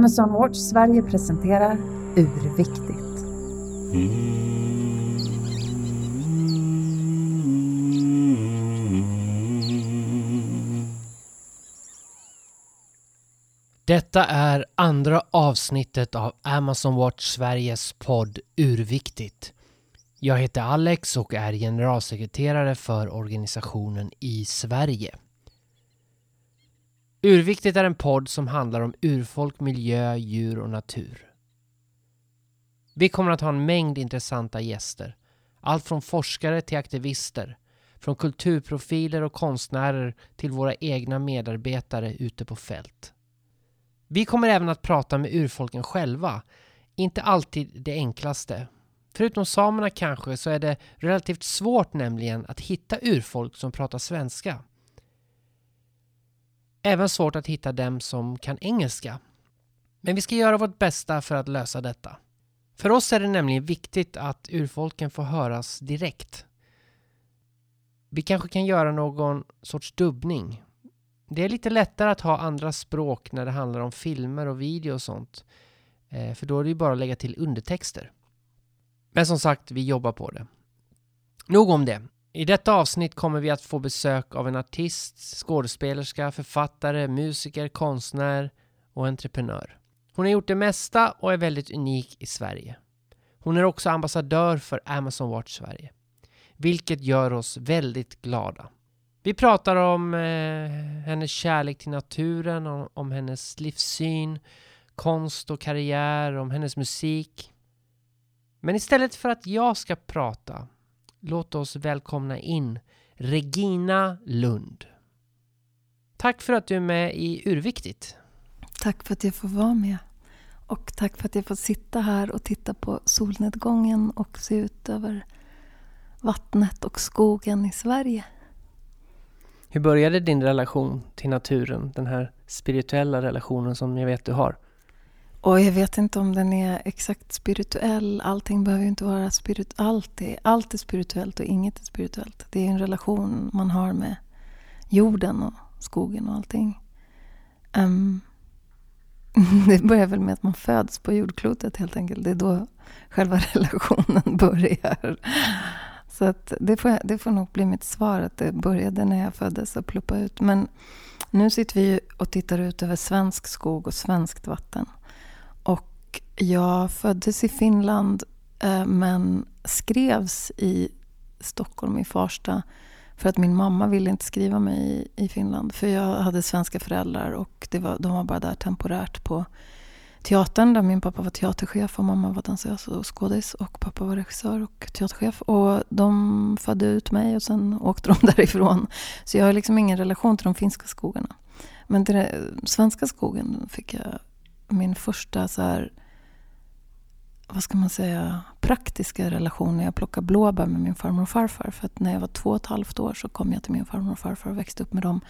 Amazon Watch Sverige presenterar Urviktigt. Detta är andra avsnittet av Amazon Watch Sveriges podd Urviktigt. Jag heter Alex och är generalsekreterare för organisationen i Sverige. Urviktigt är en podd som handlar om urfolk, miljö, djur och natur. Vi kommer att ha en mängd intressanta gäster. Allt från forskare till aktivister. Från kulturprofiler och konstnärer till våra egna medarbetare ute på fält. Vi kommer även att prata med urfolken själva. Inte alltid det enklaste. Förutom samerna kanske så är det relativt svårt nämligen att hitta urfolk som pratar svenska. Även svårt att hitta dem som kan engelska. Men vi ska göra vårt bästa för att lösa detta. För oss är det nämligen viktigt att urfolken får höras direkt. Vi kanske kan göra någon sorts dubbning. Det är lite lättare att ha andra språk när det handlar om filmer och video och sånt. Eh, för då är det ju bara att lägga till undertexter. Men som sagt, vi jobbar på det. Nog om det. I detta avsnitt kommer vi att få besök av en artist, skådespelerska, författare, musiker, konstnär och entreprenör. Hon har gjort det mesta och är väldigt unik i Sverige. Hon är också ambassadör för Amazon Watch Sverige, vilket gör oss väldigt glada. Vi pratar om eh, hennes kärlek till naturen, om, om hennes livssyn, konst och karriär, om hennes musik. Men istället för att jag ska prata låt oss välkomna in Regina Lund. Tack för att du är med i Urviktigt. Tack för att jag får vara med. Och tack för att jag får sitta här och titta på solnedgången och se ut över vattnet och skogen i Sverige. Hur började din relation till naturen? Den här spirituella relationen som jag vet du har. Och jag vet inte om den är exakt spirituell. Allting behöver ju inte vara spirituellt. Allt är, allt är spirituellt och inget är spirituellt. Det är en relation man har med jorden och skogen och allting. Um, det börjar väl med att man föds på jordklotet helt enkelt. Det är då själva relationen börjar. Så att det, får, det får nog bli mitt svar, att det började när jag föddes och ploppa ut. Men nu sitter vi och tittar ut över svensk skog och svenskt vatten. Jag föddes i Finland eh, men skrevs i Stockholm, i Farsta. För att min mamma ville inte skriva mig i, Finland. För jag hade svenska föräldrar och det var, de var bara där temporärt på teatern där min pappa var teaterchef och mamma var dansös och skådis och pappa var regissör och teaterchef. Och de födde ut mig och sen åkte de därifrån. Så jag har liksom ingen relation till de finska skogarna. Men till den svenska skogen fick jag min första så här, vad ska man säga, praktiska relation när jag plockade blåbär med min farmor och farfar. För att när jag var två och ett halvt år så kom jag till min farmor och farfar och växte upp med dem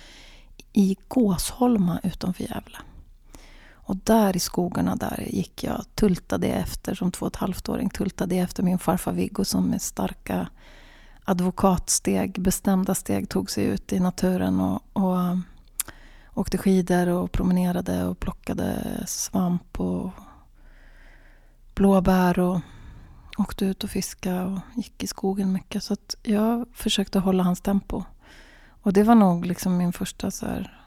i Gåsholma utanför Gävle. Och där i skogarna där gick jag, tultade efter som två och ett halvt åring, tultade efter min farfar Viggo som med starka advokatsteg, bestämda steg tog sig ut i naturen och, och åkte skidor och promenerade och plockade svamp och blåbär och åkte ut och fiskade och gick i skogen mycket. Så att jag försökte hålla hans tempo. Och det var nog liksom min första så här...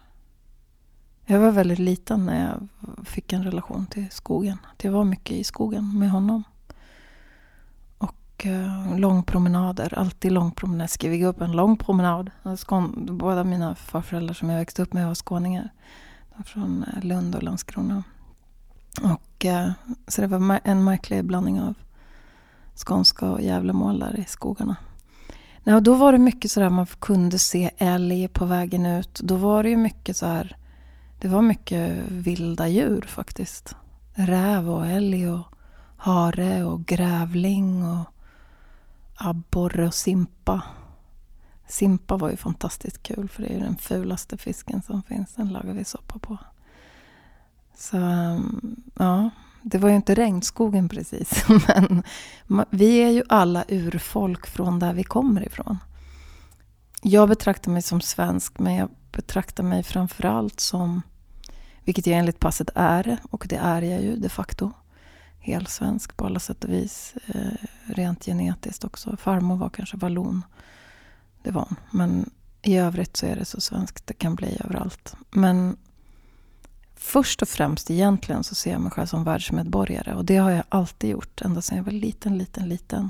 Jag var väldigt liten när jag fick en relation till skogen. jag var mycket i skogen med honom. Och eh, långpromenader, alltid långpromenader. Ska vi gå upp en lång promenad? Skån, båda mina farföräldrar som jag växte upp med var skåningar. Från eh, Lund och Landskrona. Och, eh, så det var en märklig blandning av skånska och Gävlemål där i skogarna. Ja, då var det mycket sådär man kunde se älg på vägen ut. Då var det ju mycket så här. Det var mycket vilda djur faktiskt. Räv och älg och hare och grävling och abborre och simpa. Simpa var ju fantastiskt kul för det är ju den fulaste fisken som finns. Den lagar vi soppa på. Så ehm, ja, det var ju inte regnskogen precis. Men vi är ju alla urfolk från där vi kommer ifrån. Jag betraktar mig som svensk men jag betraktar mig framförallt som Vilket jag enligt passet är, och det är jag ju de facto. Helsvensk på alla sätt och vis. Eh, rent genetiskt också. Farmor var kanske vallon. Det var hon. Men i övrigt så är det så svenskt det kan bli överallt. Men först och främst egentligen så ser jag mig själv som världsmedborgare. Och det har jag alltid gjort. Ända sedan jag var liten, liten, liten.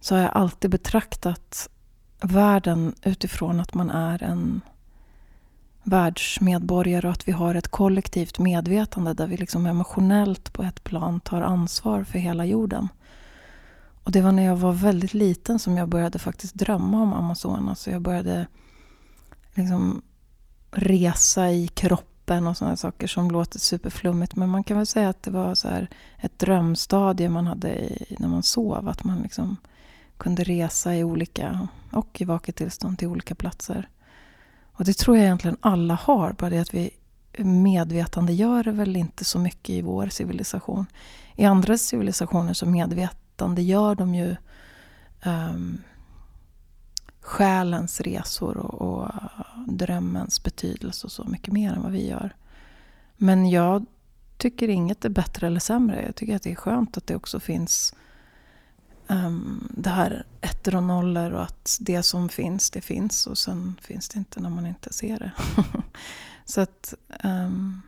Så har jag alltid betraktat världen utifrån att man är en världsmedborgare och att vi har ett kollektivt medvetande där vi liksom emotionellt på ett plan tar ansvar för hela jorden. Och det var när jag var väldigt liten som jag började faktiskt drömma om Amazonas. Jag började liksom resa i kroppen och sådana saker som låter superflummigt. Men man kan väl säga att det var så här ett drömstadie man hade i, när man sov. Att man liksom kunde resa i olika, och i vaket tillstånd till olika platser. Och det tror jag egentligen alla har, bara det att vi medvetandegör väl inte så mycket i vår civilisation. I andra civilisationer så medvetandegör de ju um, själens resor och, och drömmens betydelse och så mycket mer än vad vi gör. Men jag tycker inget är bättre eller sämre. Jag tycker att det är skönt att det också finns um, det här ettor och nollor och att det som finns, det finns och sen finns det inte när man inte ser det. Så att um,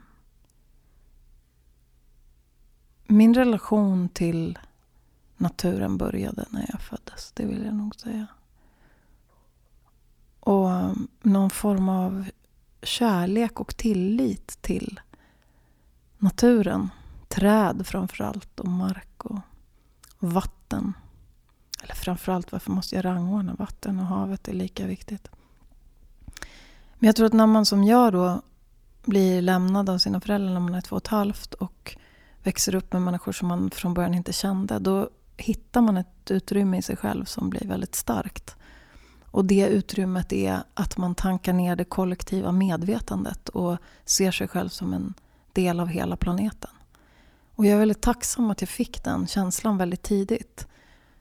min relation till naturen började när jag föddes, det vill jag nog säga. Och någon form av kärlek och tillit till naturen. Träd framför allt och mark och vatten. Eller framförallt, varför måste jag rangordna? Vatten och havet är lika viktigt. Men jag tror att när man som jag då blir lämnad av sina föräldrar när man är två och ett halvt och växer upp med människor som man från början inte kände. Då hittar man ett utrymme i sig själv som blir väldigt starkt. Och det utrymmet är att man tankar ner det kollektiva medvetandet och ser sig själv som en del av hela planeten. Och jag är väldigt tacksam att jag fick den känslan väldigt tidigt.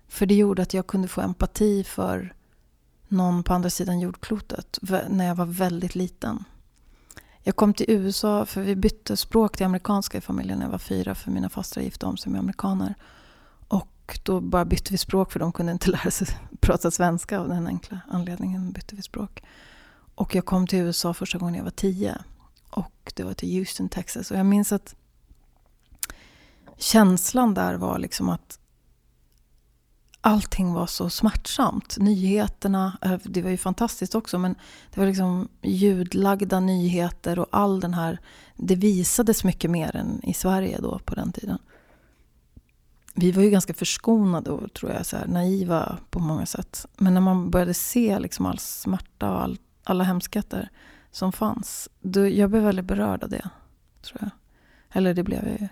För det gjorde att jag kunde få empati för någon på andra sidan jordklotet när jag var väldigt liten. Jag kom till USA, för vi bytte språk till amerikanska i familjen när jag var fyra, för mina fastrar gifte om sig med amerikaner. Och då bara bytte vi språk, för de kunde inte lära sig prata svenska av den enkla anledningen bytte vi språk. Och jag kom till USA första gången jag var tio. Och det var till Houston, Texas. Och jag minns att känslan där var liksom att allting var så smärtsamt. Nyheterna, eh, det var ju fantastiskt också, men det var liksom ljudlagda nyheter och all den här... Det visades mycket mer än i Sverige då på den tiden. Vi var ju ganska förskonade och tror jag, så här, naiva på många sätt. Men när man började se liksom all smärta och all, alla hemskheter som fanns. Då, jag blev väldigt berörd av det, tror jag. Eller det blev jag ju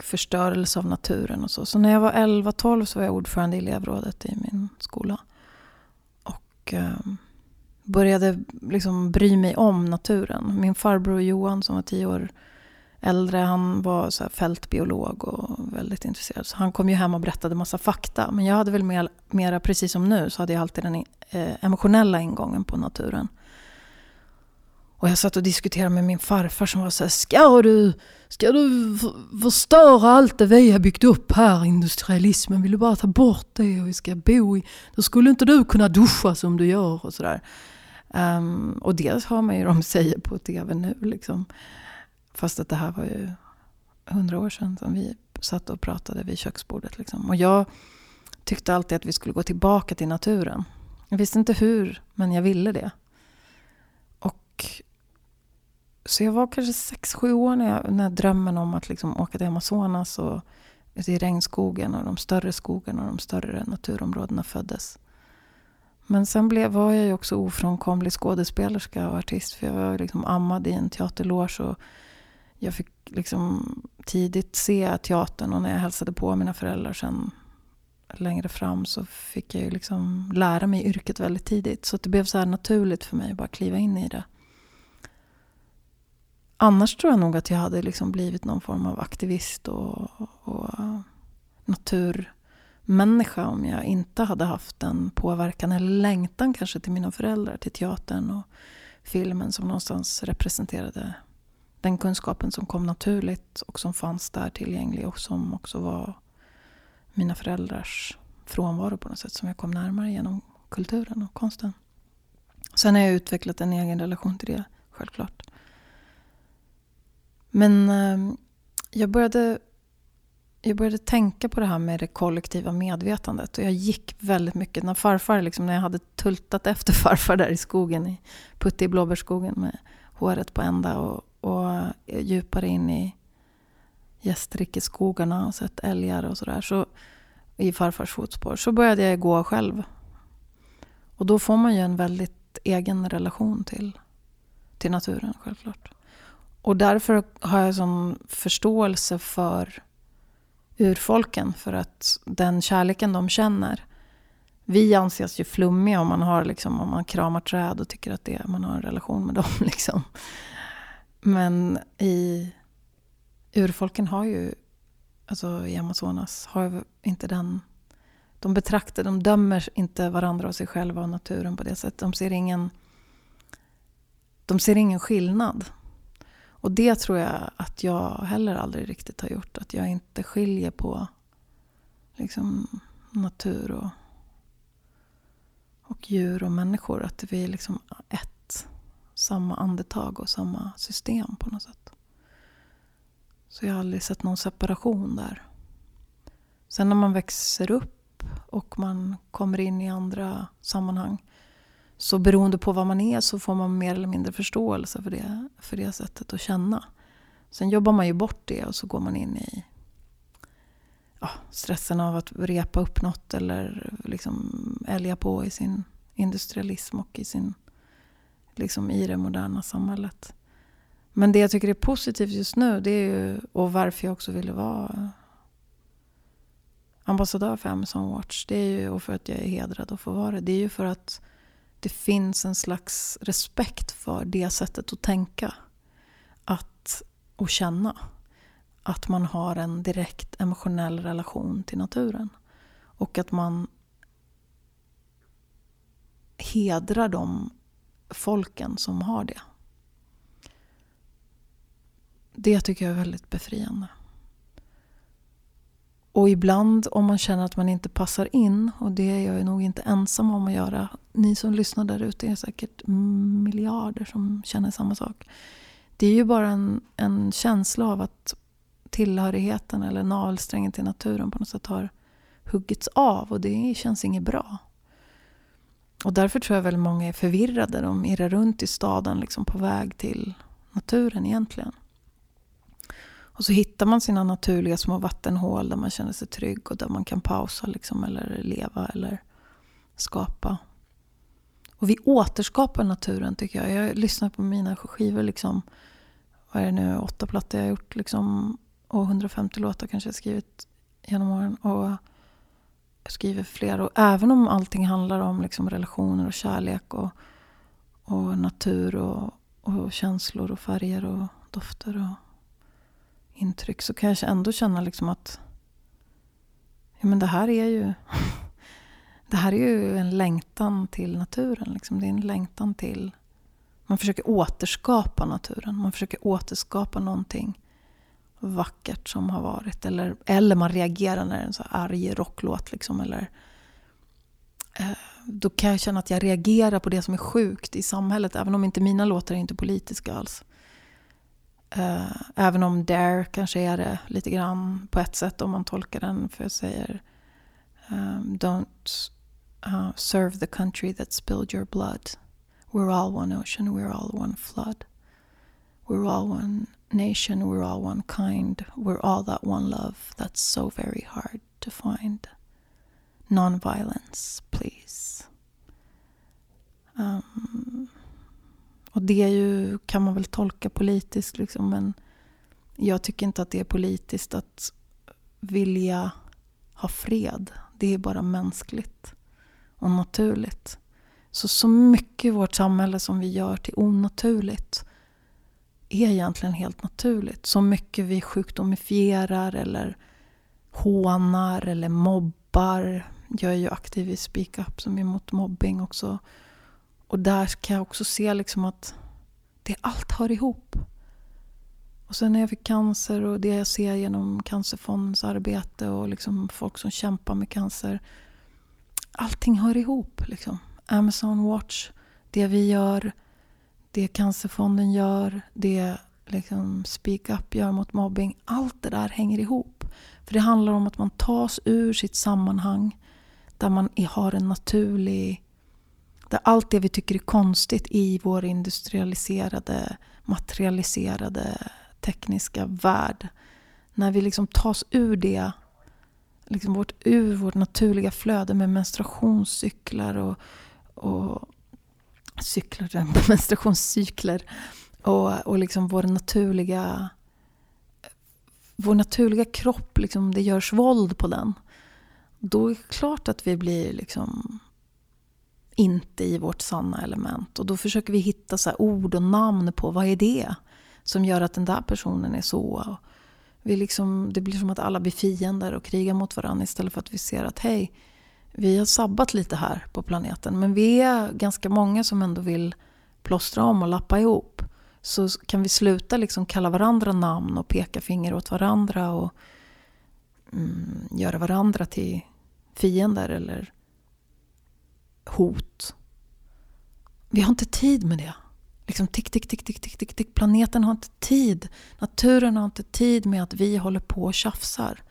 förstörelse av naturen och så. Så när jag var 11-12 så var jag ordförande i elevrådet i min skola. Och eh, började liksom bry mig om naturen. Min farbror Johan som var 10 år äldre, han var så fältbiolog och väldigt intresserad. Så han kom ju hem och berättade massa fakta. Men jag hade väl mer, mera, precis som nu, så hade jag alltid den eh, emotionella ingången på naturen. Och jag satt och diskuterade med min farfar som var så här, ska du, ska du förstöra allt det vi har byggt upp här, industrialismen, vill du bara ta bort det och vi ska bo i, då skulle inte du kunna duscha som du gör och sådär. Um, ehm, och det hör man ju de säger på tv nu liksom. Fast att det här var ju hundra år sedan som vi satt och pratade vid köksbordet. Liksom. Och jag tyckte alltid att vi skulle gå tillbaka till naturen. Jag visste inte hur, men jag ville det. Och så jag var kanske sex sju år när, jag, när drömmen om att liksom åka till Amazonas och i regnskogen och de större skogarna och de större naturområdena föddes. Men sen blev, var jag ju också ofrånkomlig skådespelerska och artist. För jag var liksom ammad i en teaterloge. Och jag fick liksom tidigt se teatern. Och när jag hälsade på mina föräldrar sen längre fram så fick jag ju liksom lära mig yrket väldigt tidigt. Så det blev så här naturligt för mig att bara kliva in i det. Annars tror jag nog att jag hade liksom blivit någon form av aktivist och, och naturmänniska om jag inte hade haft en påverkan eller längtan kanske till mina föräldrar, till teatern och filmen som någonstans representerade den kunskapen som kom naturligt och som fanns där tillgänglig och som också var mina föräldrars frånvaro på något sätt som jag kom närmare genom kulturen och konsten. Sen har jag utvecklat en egen relation till det, självklart. Men eh, jag började jag började tänka på det här med det kollektiva medvetandet. Och jag gick väldigt mycket, när farfar, liksom, när jag hade tultat efter farfar där i skogen, i Putte i blåbärsskogen med håret på ända och, och djupare in i gästrikeskogarna och sett älgar och sådär. Så, I farfars fotspår. Så började jag gå själv. Och då får man ju en väldigt egen relation till, till naturen, självklart. Och därför har jag sån förståelse för urfolken för att den kärleken de känner vi anses ju flummiga om man, har liksom, om man kramar träd och tycker att det, man har en relation med dem. Liksom. Men i urfolken har ju, alltså i Amazonas, har inte den... De betraktar, de dömer inte varandra och sig själva och naturen på det sättet. De ser ingen, de ser ingen skillnad. Och det tror jag att jag heller aldrig riktigt har gjort. Att jag inte skiljer på liksom, natur och, och djur och människor. Att vi är liksom ett. Samma andetag och samma system på något sätt. Så jag har aldrig sett någon separation där. Sen när man växer upp och man kommer in i andra sammanhang så beroende på vad man är så får man mer eller mindre förståelse för det, för det sättet att känna. Sen jobbar man ju bort det och så går man in i ja, stressen av att repa upp något eller liksom älga på i sin industrialism och i, sin, liksom i det moderna samhället. Men det jag tycker är positivt just nu, det är ju, och varför jag också ville vara ambassadör för Amazon Watch, det är ju, och för att jag är hedrad att få vara det, det är ju för att det finns en slags respekt för det sättet att tänka att, och känna. Att man har en direkt emotionell relation till naturen. Och att man hedrar de folken som har det. Det tycker jag är väldigt befriande. Och ibland om man känner att man inte passar in, och det är jag nog inte ensam om att göra. Ni som lyssnar där ute är säkert miljarder som känner samma sak. Det är ju bara en, en känsla av att tillhörigheten eller navelsträngen till naturen på något sätt har huggits av och det känns inget bra. Och därför tror jag väldigt många är förvirrade. De irrar runt i staden liksom på väg till naturen egentligen. Och så hittar man sina naturliga små vattenhål där man känner sig trygg och där man kan pausa liksom, eller leva eller skapa. Och vi återskapar naturen tycker jag. Jag lyssnar på mina skivor, liksom, vad är det nu, åtta plattor jag har gjort liksom, och 150 låtar kanske jag skrivit genom åren. Och skriver fler. Och även om allting handlar om liksom, relationer och kärlek och, och natur och, och känslor och färger och dofter och intryck så kan jag ändå känna liksom att ja, men det här är ju det här är ju en längtan till naturen. Liksom. Det är en längtan till... Man försöker återskapa naturen. Man försöker återskapa någonting vackert som har varit. Eller, eller man reagerar när det är en så arg rocklåt. Liksom, eller, eh, då kan jag känna att jag reagerar på det som är sjukt i samhället. Även om inte mina låtar är inte politiska alls. Eh, även om Dare kanske är det lite grann på ett sätt om man tolkar den. För jag säger um, Don't uh, serve the country that spilled your blood. We're all one ocean, we're all one flood. We're all one nation, we're all one kind. We're all that one love that's so very hard to find. Non-violence, please. Um, och det ju, kan man väl tolka politiskt, liksom, men jag tycker inte att det är politiskt att vilja ha fred. Det är bara mänskligt och naturligt. Så, så mycket i vårt samhälle som vi gör till onaturligt är egentligen helt naturligt. Så mycket vi sjukdomifierar eller hånar eller mobbar. Jag är ju aktiv i Speak Up som är mot mobbing också. Och där kan jag också se liksom att det allt hör ihop. Och sen när jag fick cancer och det jag ser genom Cancerfondens arbete och liksom folk som kämpar med cancer. Allting hör ihop. Liksom. Amazon Watch, det vi gör, det Cancerfonden gör, det liksom Speak Up gör mot mobbing. Allt det där hänger ihop. För det handlar om att man tas ur sitt sammanhang där man har en naturlig... Där allt det vi tycker är konstigt i vår industrialiserade, materialiserade, tekniska värld. När vi liksom tas ur det, liksom vårt, ur vårt naturliga flöde med menstruationscyklar och, och cykler, menstruationscykler och, och liksom vår naturliga vår naturliga kropp, liksom, det görs våld på den. Då är det klart att vi blir liksom inte i vårt sanna element. Och då försöker vi hitta så ord och namn på vad är det som gör att den där personen är så. Vi liksom, det blir som att alla blir fiender och krigar mot varandra istället för att vi ser att hej, vi har sabbat lite här på planeten. Men vi är ganska många som ändå vill plåstra om och lappa ihop. Så kan vi sluta liksom kalla varandra namn och peka finger åt varandra och mm, göra varandra till fiender eller hot. Vi har inte tid med det. Liksom tick, tick, tick, tick, tick, tick, tick. Planeten har inte tid. Naturen har inte tid med att vi håller på och tjafsar.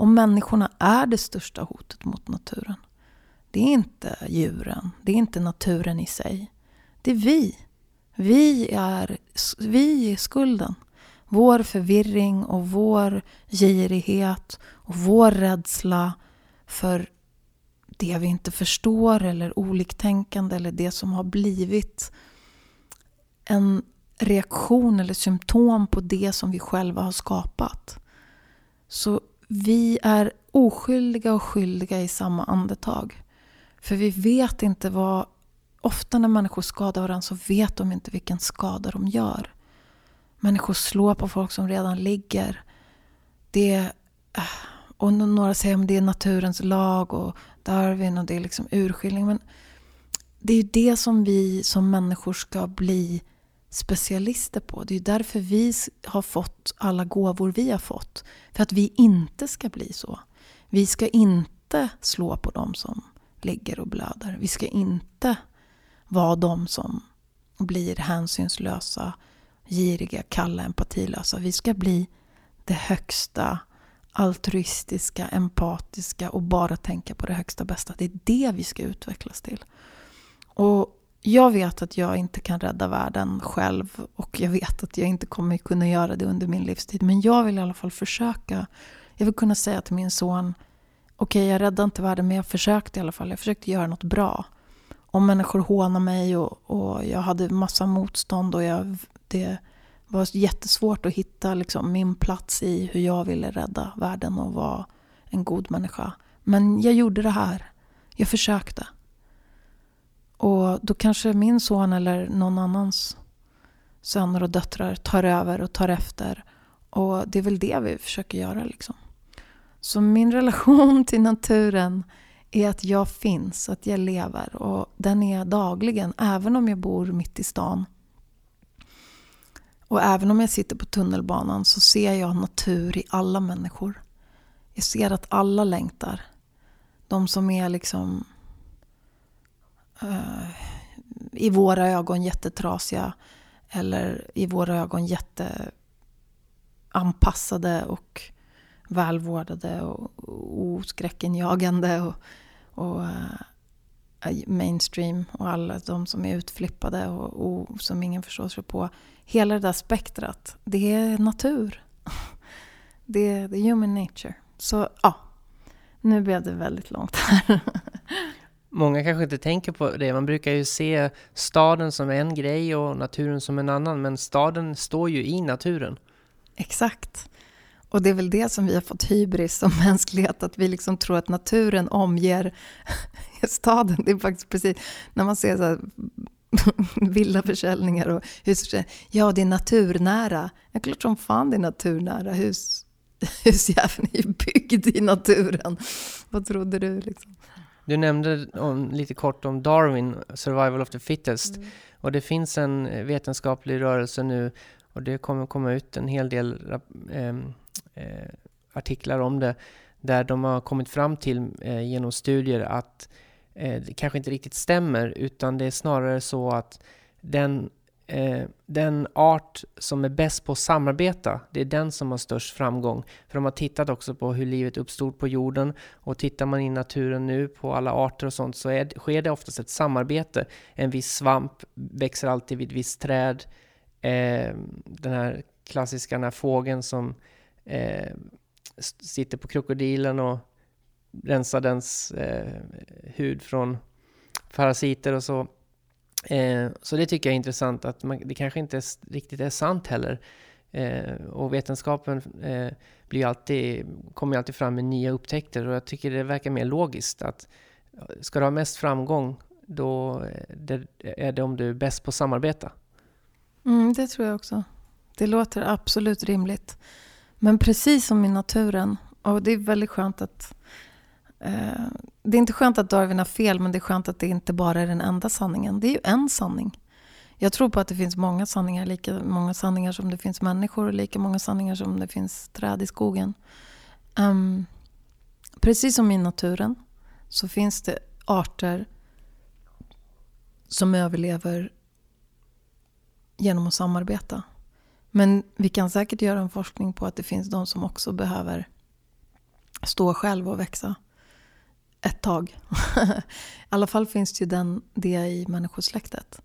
Och människorna är det största hotet mot naturen. Det är inte djuren, det är inte naturen i sig. Det är vi. Vi är, vi är skulden. Vår förvirring och vår girighet och vår rädsla för det vi inte förstår eller oliktänkande eller det som har blivit en reaktion eller symptom på det som vi själva har skapat. Så vi är oskyldiga och skyldiga i samma andetag. För vi vet inte vad... Ofta när människor skadar varandra så vet de inte vilken skada de gör. Människor slår på folk som redan ligger. Det eh, och några säger att det är naturens lag och Darwin och det är liksom urskiljning. Men det är det som vi som människor ska bli specialister på. Det är därför vi har fått alla gåvor vi har fått. För att vi inte ska bli så. Vi ska inte slå på dem som ligger och blöder. Vi ska inte vara de som blir hänsynslösa, giriga, kalla, empatilösa. Vi ska bli det högsta altruistiska, empatiska och bara tänka på det högsta bästa. Det är det vi ska utvecklas till. Och jag vet att jag inte kan rädda världen själv och jag vet att jag inte kommer kunna göra det under min livstid. Men jag vill i alla fall försöka. Jag vill kunna säga till min son okej, okay, jag räddade inte världen men jag försökte i alla fall. Jag försökte göra något bra. Om människor hånar mig och, och jag hade massa motstånd och jag, det var jättesvårt att hitta liksom, min plats i hur jag ville rädda världen och vara en god människa. Men jag gjorde det här. Jag försökte. Och då kanske min son eller någon annans söner och döttrar tar över och tar efter. Och det är väl det vi försöker göra. Liksom. Så min relation till naturen är att jag finns, att jag lever. Och den är dagligen, även om jag bor mitt i stan. Och även om jag sitter på tunnelbanan så ser jag natur i alla människor. Jag ser att alla längtar. De som är liksom Eh, i våra ögon jättetrasiga eller i våra ögon jätteanpassade och välvårdade och oskräckinjagande och, och eh, mainstream och alla de som är utflippade och, och som ingen förstår sig på. Hela det där spektrat, det är natur. Det är, det är human nature. Så ja, nu blev det väldigt långt här. Många kanske inte tänker på det. Man brukar ju se staden som en grej och naturen som en annan. Men staden står ju i naturen. Exakt. Och det är väl det som vi har fått hybris som mänsklighet, att vi liksom tror att naturen omger staden. Det är faktiskt precis när man ser så här villaförsäljningar och husförsäljningar. Ja, det är naturnära. Ja, klart som fan det är naturnära. Hus, husjäveln är ju byggd i naturen. Vad trodde du? Liksom? Du nämnde om, lite kort om Darwin, Survival of the Fittest. Mm. Och det finns en vetenskaplig rörelse nu och det kommer komma ut en hel del äh, äh, artiklar om det där de har kommit fram till äh, genom studier att det kanske inte riktigt stämmer utan det är snarare så att den eh, den art som är bäst på att samarbeta, det är den som har störst framgång. För de har tittat också på hur livet uppstod på jorden och tittar man i naturen nu på alla arter och sånt så är, sker det oftast ett samarbete. En viss svamp växer alltid vid ett visst träd. Eh, den här klassiska den här fågeln som eh, sitter på krokodilen och rensar dens eh, hud från parasiter och så. Eh, så det tycker jag är intressant att man, det kanske inte är, riktigt är sant heller. Eh, och vetenskapen eh, blir alltid, kommer alltid fram med nya upptäckter och jag tycker det verkar mer logiskt att eh, ska du ha mest framgång då eh, det, är det om du är bäst på att samarbeta. Mm, det tror jag också. Det låter absolut rimligt. Men precis som i naturen, och det är väldigt skönt att Eh, det är inte skönt att Darwin har fel, men det är skönt att det inte bara är den enda sanningen. Det är ju en sanning. Jag tror på att det finns många sanningar, lika många sanningar som det finns människor och lika många sanningar som det finns träd i skogen. Um, precis som i naturen så finns det arter som överlever genom att samarbeta. Men vi kan säkert göra en forskning på att det finns de som också behöver stå själva och växa ett tag. I alla fall finns det ju den, det i människosläktet.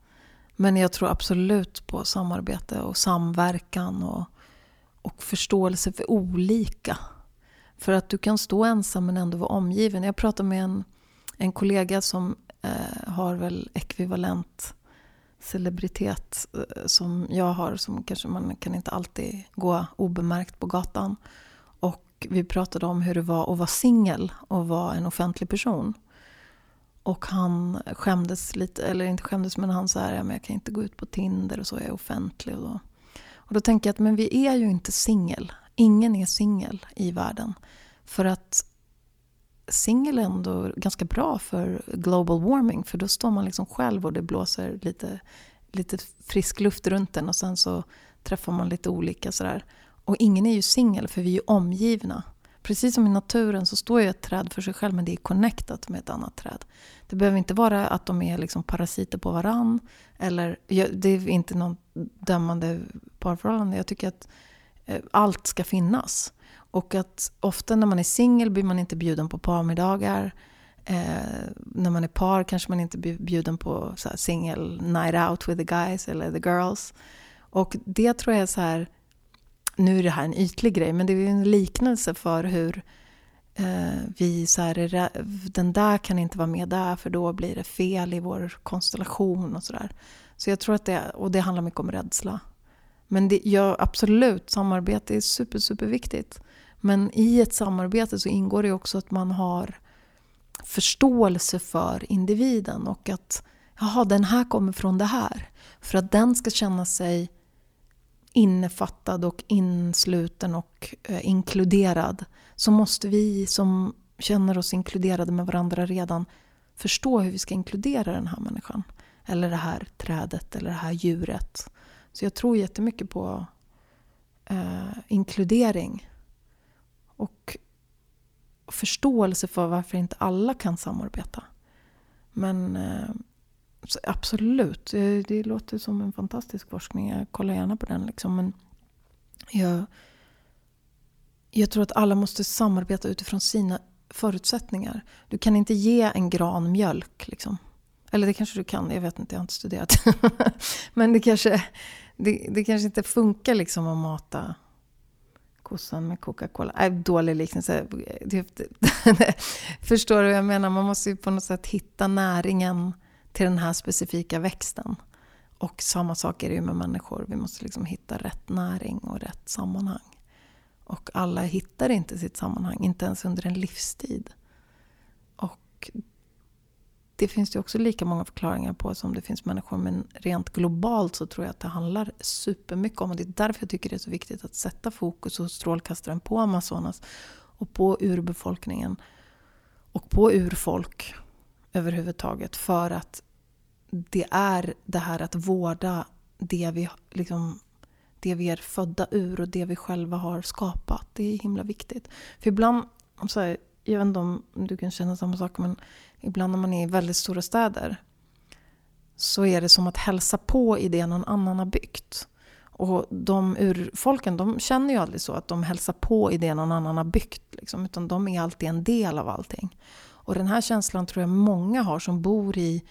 Men jag tror absolut på samarbete och samverkan och, och förståelse för olika. För att du kan stå ensam men ändå vara omgiven. Jag pratade med en, en kollega som eh, har väl ekvivalent celebritet eh, som jag har. Som kanske man kan inte alltid gå obemärkt på gatan vi pratade om hur det var att vara singel och vara en offentlig person. Och han skämdes lite, eller inte skämdes men han sa ja, men jag kan inte gå ut på Tinder och så, jag är offentlig. Och då, och då tänker jag att men vi är ju inte singel. Ingen är singel i världen. För att singel är ändå ganska bra för global warming. För då står man liksom själv och det blåser lite, lite frisk luft runt en och sen så träffar man lite olika sådär. Och ingen är ju singel för vi är ju omgivna. Precis som i naturen så står ju ett träd för sig själv men det är connectat med ett annat träd. Det behöver inte vara att de är liksom parasiter på varann. Eller, det är inte något dömande parförhållande. Jag tycker att eh, allt ska finnas. Och att ofta när man är singel blir man inte bjuden på parmiddagar. Eh, när man är par kanske man inte blir bjuden på single night out with the guys eller the girls. Och det tror jag är så här nu är det här en ytlig grej, men det är en liknelse för hur eh, vi så här, den där kan inte vara med där för då blir det fel i vår konstellation och sådär. Så jag tror att det, och det handlar mycket om rädsla. Men det, ja, absolut, samarbete är super, superviktigt. Men i ett samarbete så ingår det också att man har förståelse för individen och att jaha, den här kommer från det här. För att den ska känna sig innefattad och insluten och eh, inkluderad så måste vi som känner oss inkluderade med varandra redan förstå hur vi ska inkludera den här människan. Eller det här trädet eller det här djuret. Så jag tror jättemycket på eh, inkludering. Och förståelse för varför inte alla kan samarbeta. Men eh, absolut, eh, det, låter som en fantastisk forskning. Jag kollar gärna på den. Liksom. Men jag, jag tror att alla måste samarbeta utifrån sina förutsättningar. Du kan inte ge en gran mjölk. Liksom. Eller det kanske du kan, jag vet inte, jag har inte studerat. Men det kanske, det, det kanske inte funkar liksom att mata kossan med Coca-Cola. Äh, dålig liknelse. Förstår du vad jag menar? Man måste ju på något sätt hitta näringen till den här specifika växten. Och samma sak är det ju med människor. Vi måste liksom hitta rätt näring och rätt sammanhang. Och alla hittar inte sitt sammanhang, inte ens under en livstid. Och det finns det också lika många förklaringar på som det finns människor. Men rent globalt så tror jag att det handlar supermycket om, och det är därför jag tycker det är så viktigt att sätta fokus och strålkastaren på Amazonas och på urbefolkningen och på urfolk överhuvudtaget. För att det är det här att vårda det vi, liksom, det vi är födda ur och det vi själva har skapat. Det är himla viktigt. För ibland, så här, jag vet inte om du kan känna samma sak, men ibland när man är i väldigt stora städer så är det som att hälsa på i det någon annan har byggt. Och de urfolken de känner ju aldrig så att de hälsar på i det någon annan har byggt. Liksom, utan de är alltid en del av allting. Och den här känslan tror jag många har som bor i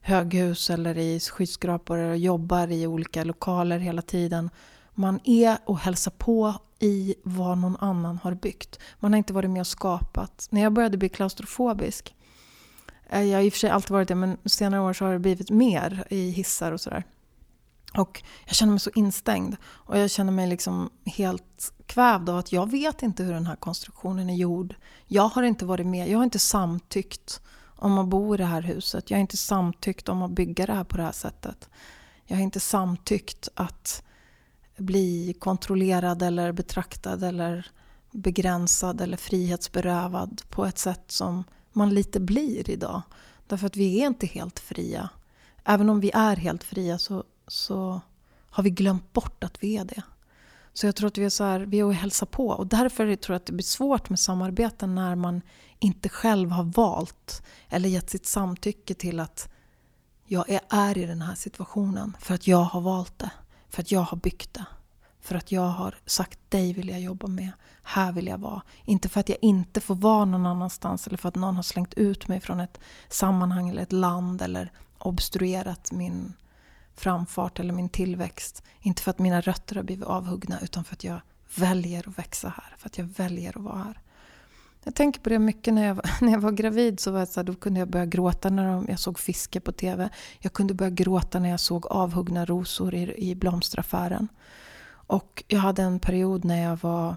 höghus eller i skyskrapor och jobbar i olika lokaler hela tiden. Man är och hälsar på i vad någon annan har byggt. Man har inte varit med och skapat. När jag började bli klaustrofobisk, eh, jag har i och för sig alltid varit det, men senare år så har det blivit mer i hissar och sådär. Och jag känner mig så instängd och jag känner mig liksom helt kvävd av att jag vet inte hur den här konstruktionen är gjord. Jag har inte varit med, jag har inte samtyckt om att bo i det här huset. Jag har inte samtyckt om att bygga det här på det här sättet. Jag har inte samtyckt att bli kontrollerad eller betraktad eller begränsad eller frihetsberövad på ett sätt som man lite blir idag. Därför att vi är inte helt fria. Även om vi är helt fria så, så har vi glömt bort att vi är det. Så jag tror att vi är så här, vi är och hälsar på. Och därför tror jag att det blir svårt med samarbeten när man inte själv har valt eller gett sitt samtycke till att jag är i den här situationen för att jag har valt det. För att jag har byggt det. För att jag har sagt dig vill jag jobba med. Här vill jag vara. Inte för att jag inte får vara någon annanstans eller för att någon har slängt ut mig från ett sammanhang eller ett land eller obstruerat min framfart eller min tillväxt. Inte för att mina rötter har blivit avhuggna utan för att jag väljer att växa här. För att jag väljer att vara här. Jag tänker på det mycket när jag, var, när jag var gravid. Så var så här, då kunde jag börja gråta när de, jag såg fiske på TV. Jag kunde börja gråta när jag såg avhuggna rosor i, i blomsteraffären. Och jag hade en period när jag var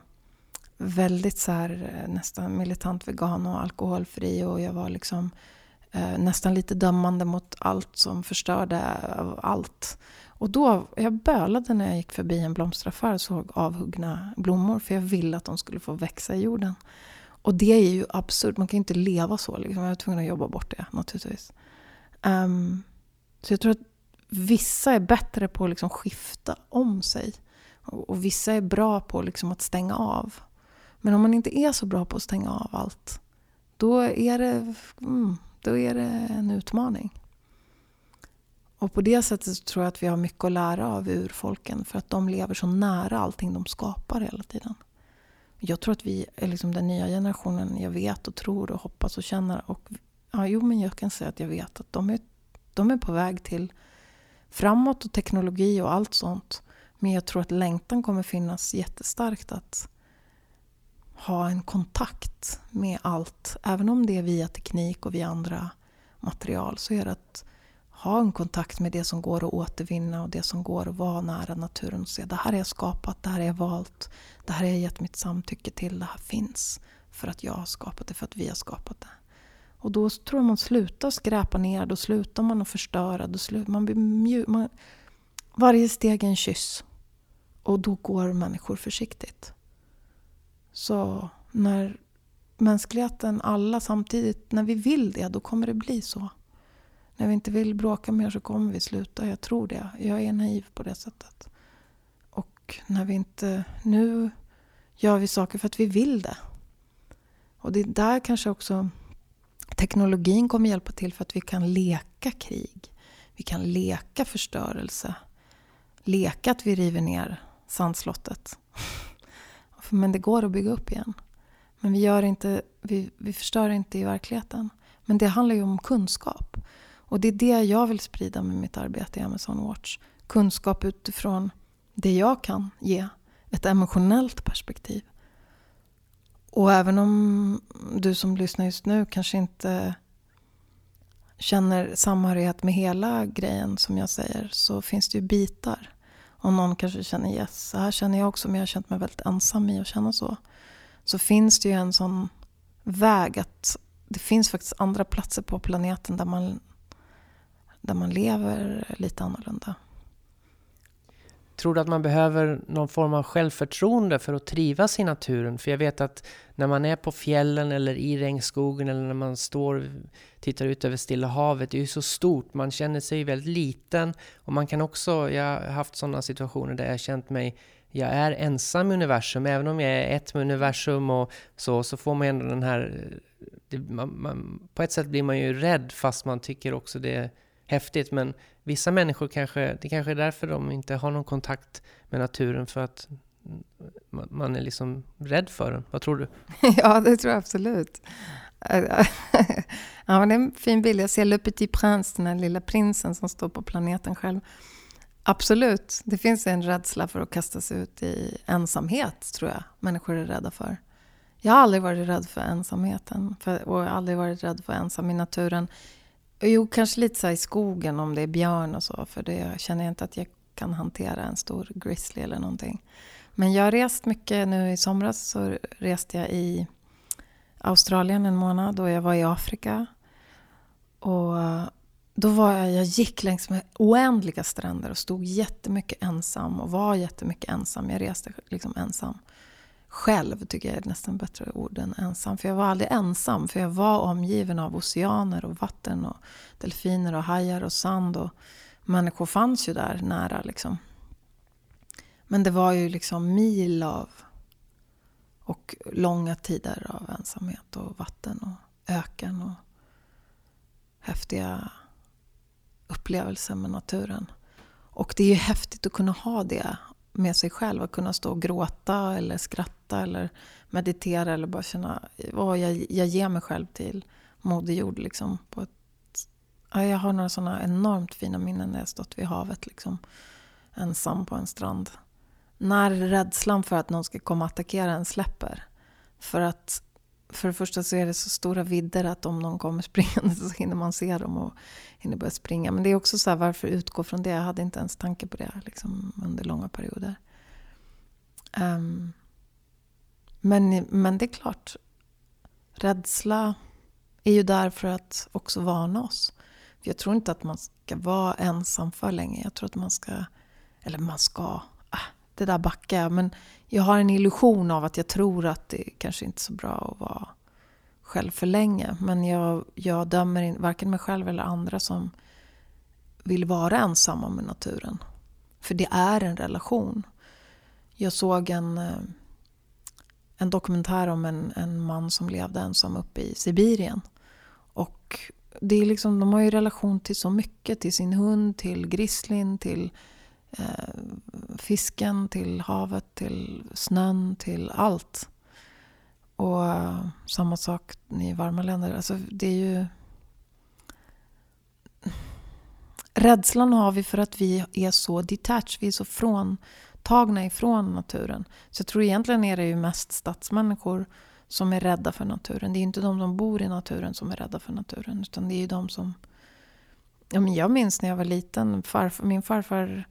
väldigt så här, eh, nästan militant vegan och alkoholfri. Och jag var liksom Eh, nästan lite dömande mot allt som förstörde allt. Och då, jag bölade när jag gick förbi en blomsteraffär och såg avhuggna blommor. För jag ville att de skulle få växa i jorden. Och det är ju absurt. Man kan ju inte leva så. Liksom. Jag var tvungen att jobba bort det naturligtvis. Um, så jag tror att vissa är bättre på att liksom skifta om sig. Och, och vissa är bra på liksom att stänga av. Men om man inte är så bra på att stänga av allt, då är det, mm, då är det en utmaning. Och på det sättet tror jag att vi har mycket att lära av urfolken för att de lever så nära allting de skapar hela tiden. Jag tror att vi är liksom den nya generationen. Jag vet och tror och hoppas och känner. Och, ja, jo, men jag kan säga att jag vet att de är, de är på väg till framåt och teknologi och allt sånt. Men jag tror att längtan kommer finnas jättestarkt att ha en kontakt med allt. Även om det är via teknik och via andra material så är det att ha en kontakt med det som går att återvinna och det som går att vara nära naturen och se det här är jag skapat, det här är jag valt, det här har jag gett mitt samtycke till, det här finns för att jag har skapat det, för att vi har skapat det. Och då tror jag man slutar skräpa ner, då slutar man att förstöra, då slutar man blir mjuk. Man, varje steg är en kyss. Och då går människor försiktigt. Så när mänskligheten, alla samtidigt, när vi vill det, då kommer det bli så. När vi inte vill bråka mer så kommer vi sluta. Jag tror det. Jag är naiv på det sättet. Och när vi inte... Nu gör vi saker för att vi vill det. Och det är där kanske också teknologin kommer hjälpa till för att vi kan leka krig. Vi kan leka förstörelse. Leka att vi river ner sandslottet. Men det går att bygga upp igen. Men vi, gör inte, vi, vi förstör inte i verkligheten. Men det handlar ju om kunskap. Och det är det jag vill sprida med mitt arbete i Amazon Watch. Kunskap utifrån det jag kan ge. Ett emotionellt perspektiv. Och även om du som lyssnar just nu kanske inte känner samhörighet med hela grejen som jag säger så finns det ju bitar. Och någon kanske känner yes, så här känner jag också men jag har känt mig väldigt ensam i att känna så. Så finns det ju en sån väg att det finns faktiskt andra platser på planeten där man där man lever lite annorlunda. Tror du att man behöver någon form av självförtroende för att trivas i naturen? För jag vet att när man är på fjällen eller i regnskogen eller när man står och tittar ut över Stilla havet, det är ju så stort, man känner sig väldigt liten. Och man kan också, jag har haft sådana situationer där jag känt mig jag är ensam i universum, även om jag är ett med universum och så, så får man ändå den här... Det, man, man, på ett sätt blir man ju rädd fast man tycker också det är häftigt. Men vissa människor kanske, det kanske är därför de inte har någon kontakt med naturen, för att man är liksom rädd för den. Vad tror du? ja, det tror jag absolut. ja, men det är en fin bild. Jag ser Le Petit Prince, den här lilla prinsen som står på planeten själv. Absolut. Det finns en rädsla för att kasta sig ut i ensamhet, tror jag människor är rädda för. Jag har aldrig varit rädd för ensamheten för, och aldrig varit rädd för ensam i naturen. Jo, kanske lite så i skogen om det är björn och så, för det känner jag inte att jag kan hantera en stor grizzly eller någonting. Men jag har rest mycket. Nu i somras så reste jag i Australien en månad och jag var i Afrika. Och då var jag, jag gick längs med oändliga stränder och stod jättemycket ensam och var jättemycket ensam. Jag reste liksom ensam. Själv tycker jag är nästan bättre ord än ensam. För jag var aldrig ensam, för jag var omgiven av oceaner och vatten och delfiner och hajar och sand. Och människor fanns ju där nära liksom. Men det var ju liksom mil av och långa tider av ensamhet och vatten och öken och häftiga upplevelser med naturen. Och det är ju häftigt att kunna ha det med sig själv. Att kunna stå och gråta eller skratta eller meditera eller bara känna att jag, jag ger mig själv till Moder Jord. Liksom, på ett, ja, jag har några sådana enormt fina minnen när jag stått vid havet liksom, ensam på en strand. När rädslan för att någon ska komma och attackera en släpper. För att för det första så är det så stora vidder att om någon kommer springande så hinner man se dem och hinner börja springa. Men det är också så här, varför utgå från det? Jag hade inte ens tanke på det liksom, under långa perioder. Um, men, men det är klart, rädsla är ju där för att också varna oss. För jag tror inte att man ska vara ensam för länge. Jag tror att man ska, eller man ska, det där backar jag. Men jag har en illusion av att jag tror att det kanske inte är så bra att vara själv för länge. Men jag, jag dömer in, varken mig själv eller andra som vill vara ensamma med naturen. För det är en relation. Jag såg en, eh, en dokumentär om en, en man som levde ensam uppe i Sibirien. Och det är liksom, de har ju relation till så mycket. Till sin hund, till Grislin, till Eh, fisken, till havet, till snön, till allt. Och eh, samma sak i varma länder. Alltså, det är ju... Rädslan har vi för att vi är så detached, vi är så fråntagna ifrån naturen. Så jag tror egentligen är det ju mest stadsmänniskor som är rädda för naturen. Det är inte de som bor i naturen som är rädda för naturen. Utan det är ju de som... Ja, men jag minns när jag var liten, farfar, min farfar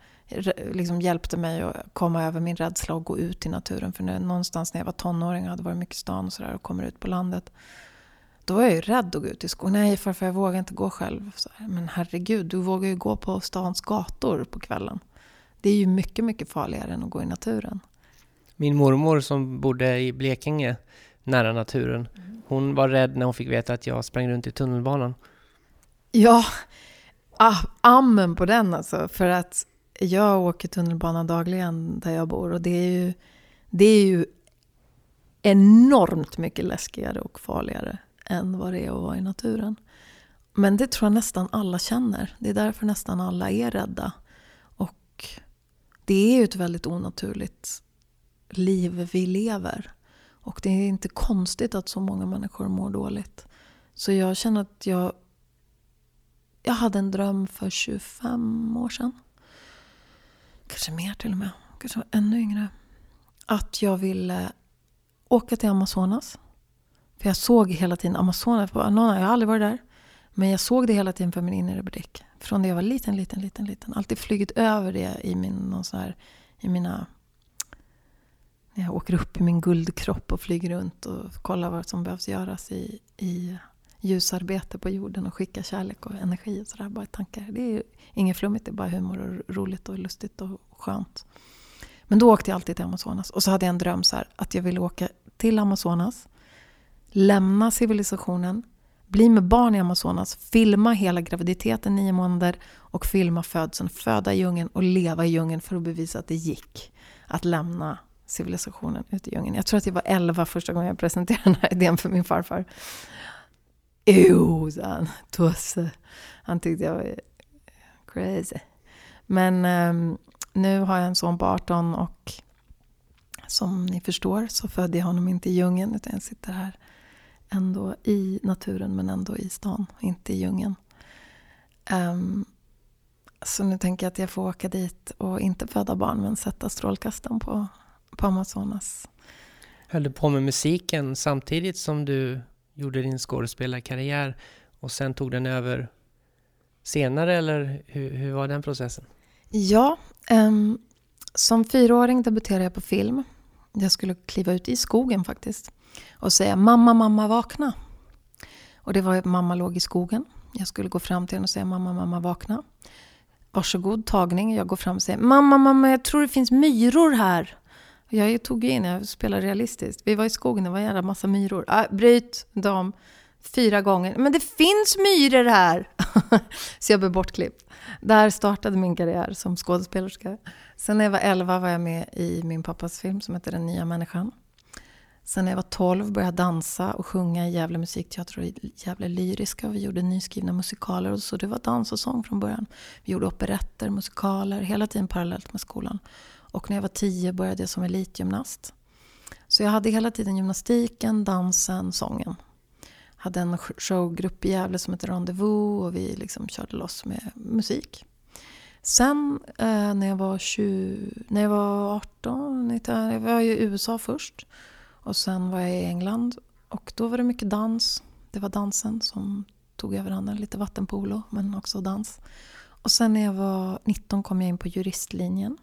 liksom hjälpte mig att komma över min rädsla och gå ut i naturen. För när, någonstans när jag var tonåring och hade varit mycket i stan och, så där, och kommer ut på landet. Då var jag ju rädd att gå ut i skogen. Nej farfar jag vågar inte gå själv. Här, men herregud, du vågar ju gå på stans gator på kvällen. Det är ju mycket, mycket farligare än att gå i naturen. Min mormor som bodde i Blekinge, nära naturen. Hon var rädd när hon fick veta att jag sprang runt i tunnelbanan. Ja, ah, amen på den alltså. För att jag åker tunnelbana dagligen där jag bor och det är ju, det är ju enormt mycket läskigare och farligare än vad det är att vara i naturen. Men det tror jag nästan alla känner. Det är därför nästan alla är rädda. Och det är ju ett väldigt onaturligt liv vi lever. Och det är inte konstigt att så många människor mår dåligt. Så jag känner att jag, jag hade en dröm för 25 år sedan kanske mer till och med, kanske var ännu yngre. Att jag ville åka till Amazonas. För jag såg hela tiden Amazonas. Jag har aldrig varit där. Men jag såg det hela tiden för min inre blick. Från det jag var liten, liten, liten, liten. Alltid flugit över det i, min, någon så här, i mina... När jag åker upp i min guldkropp och flyger runt och kollar vad som behövs göras i, i ljusarbete på jorden och skicka kärlek och energi och sådär. Bara tankar. Det är inget flummigt, det är bara humor och roligt och lustigt och skönt. Men då åkte jag alltid till Amazonas. Och så hade jag en dröm så här, att jag ville åka till Amazonas, lämna civilisationen, bli med barn i Amazonas, filma hela graviditeten nio månader och filma födseln, föda i djungeln och leva i djungeln för att bevisa att det gick att lämna civilisationen ute i djungeln. Jag tror att jag var elva första gången jag presenterade den här idén för min farfar. Eww, sa han. Tosse. Han tyckte jag var crazy. Men um, nu har jag en son på 18 och som ni förstår så födde jag honom inte i djungeln utan jag sitter här ändå i naturen men ändå i stan, inte i djungeln. Um, så nu tänker jag att jag får åka dit och inte föda barn men sätta strålkastaren på, på Amazonas. Höll du på med musiken samtidigt som du gjorde din skådespelarkarriär och sen tog den över senare eller hur, hur var den processen? Ja, um, som fyraåring debuterade jag på film. Jag skulle kliva ut i skogen faktiskt och säga mamma, mamma, vakna. Och det var mamma låg i skogen. Jag skulle gå fram till henne och säga mamma, mamma, vakna. Varsågod, tagning. Jag går fram och säger mamma, mamma, jag tror det finns myror här. Jag tog in, jag spelade realistiskt. Vi var i skogen, det var en jävla massa myror. Ah, bryt dem fyra gånger. Men det finns myror här! så jag blev bortklippt. Där startade min karriär som skådespelerska. Sen när jag var 11 var jag med i min pappas film som heter Den nya människan. Sen när jag var 12 började jag dansa och sjunga i Gävle musikteater och i Gävle lyriska. Vi gjorde nyskrivna musikaler och så det var dans och sång från början. Vi gjorde operetter, musikaler, hela tiden parallellt med skolan. Och när jag var tio började jag som elitgymnast. Så jag hade hela tiden gymnastiken, dansen, sången. Jag hade en showgrupp i Gävle som hette Rendezvous och vi liksom körde loss med musik. Sen eh, när, jag var 20, när jag var 18, 19, jag var i USA först. Och sen var jag i England och då var det mycket dans. Det var dansen som tog över handen. Lite vattenpolo men också dans. Och sen när jag var 19 kom jag in på juristlinjen.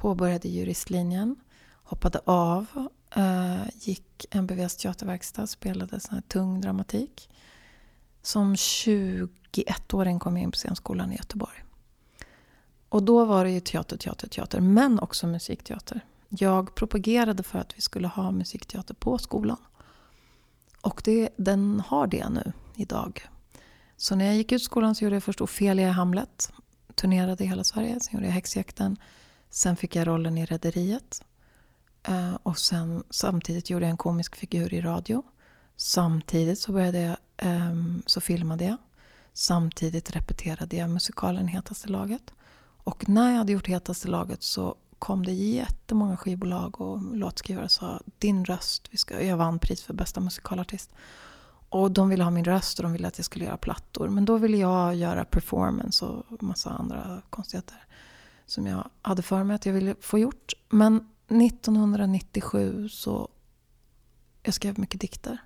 Påbörjade juristlinjen. Hoppade av. Eh, gick MBVs teaterverkstad. Spelade sån här tung dramatik. Som 21-åring kom jag in på scenskolan i Göteborg. Och då var det ju teater, teater, teater. Men också musikteater. Jag propagerade för att vi skulle ha musikteater på skolan. Och det, den har det nu idag. Så när jag gick ut skolan så gjorde jag först Ofelia i Hamlet. Turnerade i hela Sverige. Sen gjorde jag Häxjakten. Sen fick jag rollen i Rederiet. Eh, och sen samtidigt gjorde jag en komisk figur i radio. Samtidigt så började jag, ehm, så filmade jag. Samtidigt repeterade jag musikalen Hetaste laget. Och när jag hade gjort Hetaste laget så kom det jättemånga skivbolag och låtskrivare och sa din röst, vi ska, jag vann pris för bästa musikalartist. Och de ville ha min röst och de ville att jag skulle göra plattor. Men då ville jag göra performance och massa andra konstigheter som jag hade för mig att jag ville få gjort. Men 1997 så... Jag skrev mycket dikter.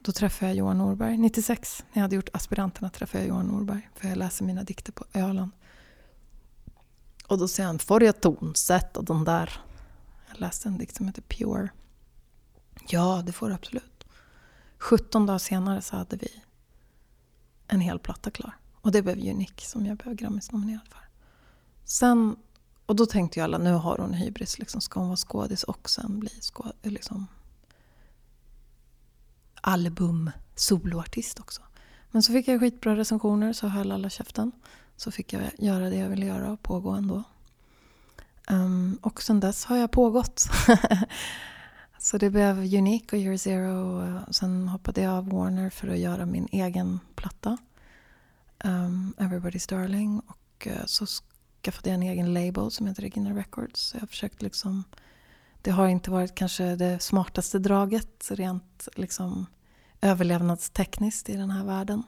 Då träffade jag Johan Norberg. 96, när jag hade gjort Aspiranterna, träffade jag Johan Norberg. För jag läser mina dikter på Öland. Och då säger han, får jag tonsätta den där? Jag läste en dikt som heter Pure. Ja, det får du absolut. 17 dagar senare så hade vi en hel platta klar. Och det blev Unique som jag blev Grammis-nominerad för. Sen, och då tänkte ju alla, nu har hon hybris. Liksom, ska hon vara skådis och sen bli skå, liksom, album soloartist också. Men så fick jag skitbra recensioner så höll alla käften så fick jag göra det jag ville göra och pågå ändå. Um, och sen dess har jag pågått. så det blev Unique och Year Zero. Och sen hoppade jag av Warner för att göra min egen platta. Um, Everybody's Darling. Och eh, så skaffade jag en egen label som heter Regina Records. Så jag har försökt liksom... Det har inte varit kanske det smartaste draget rent liksom överlevnadstekniskt i den här världen.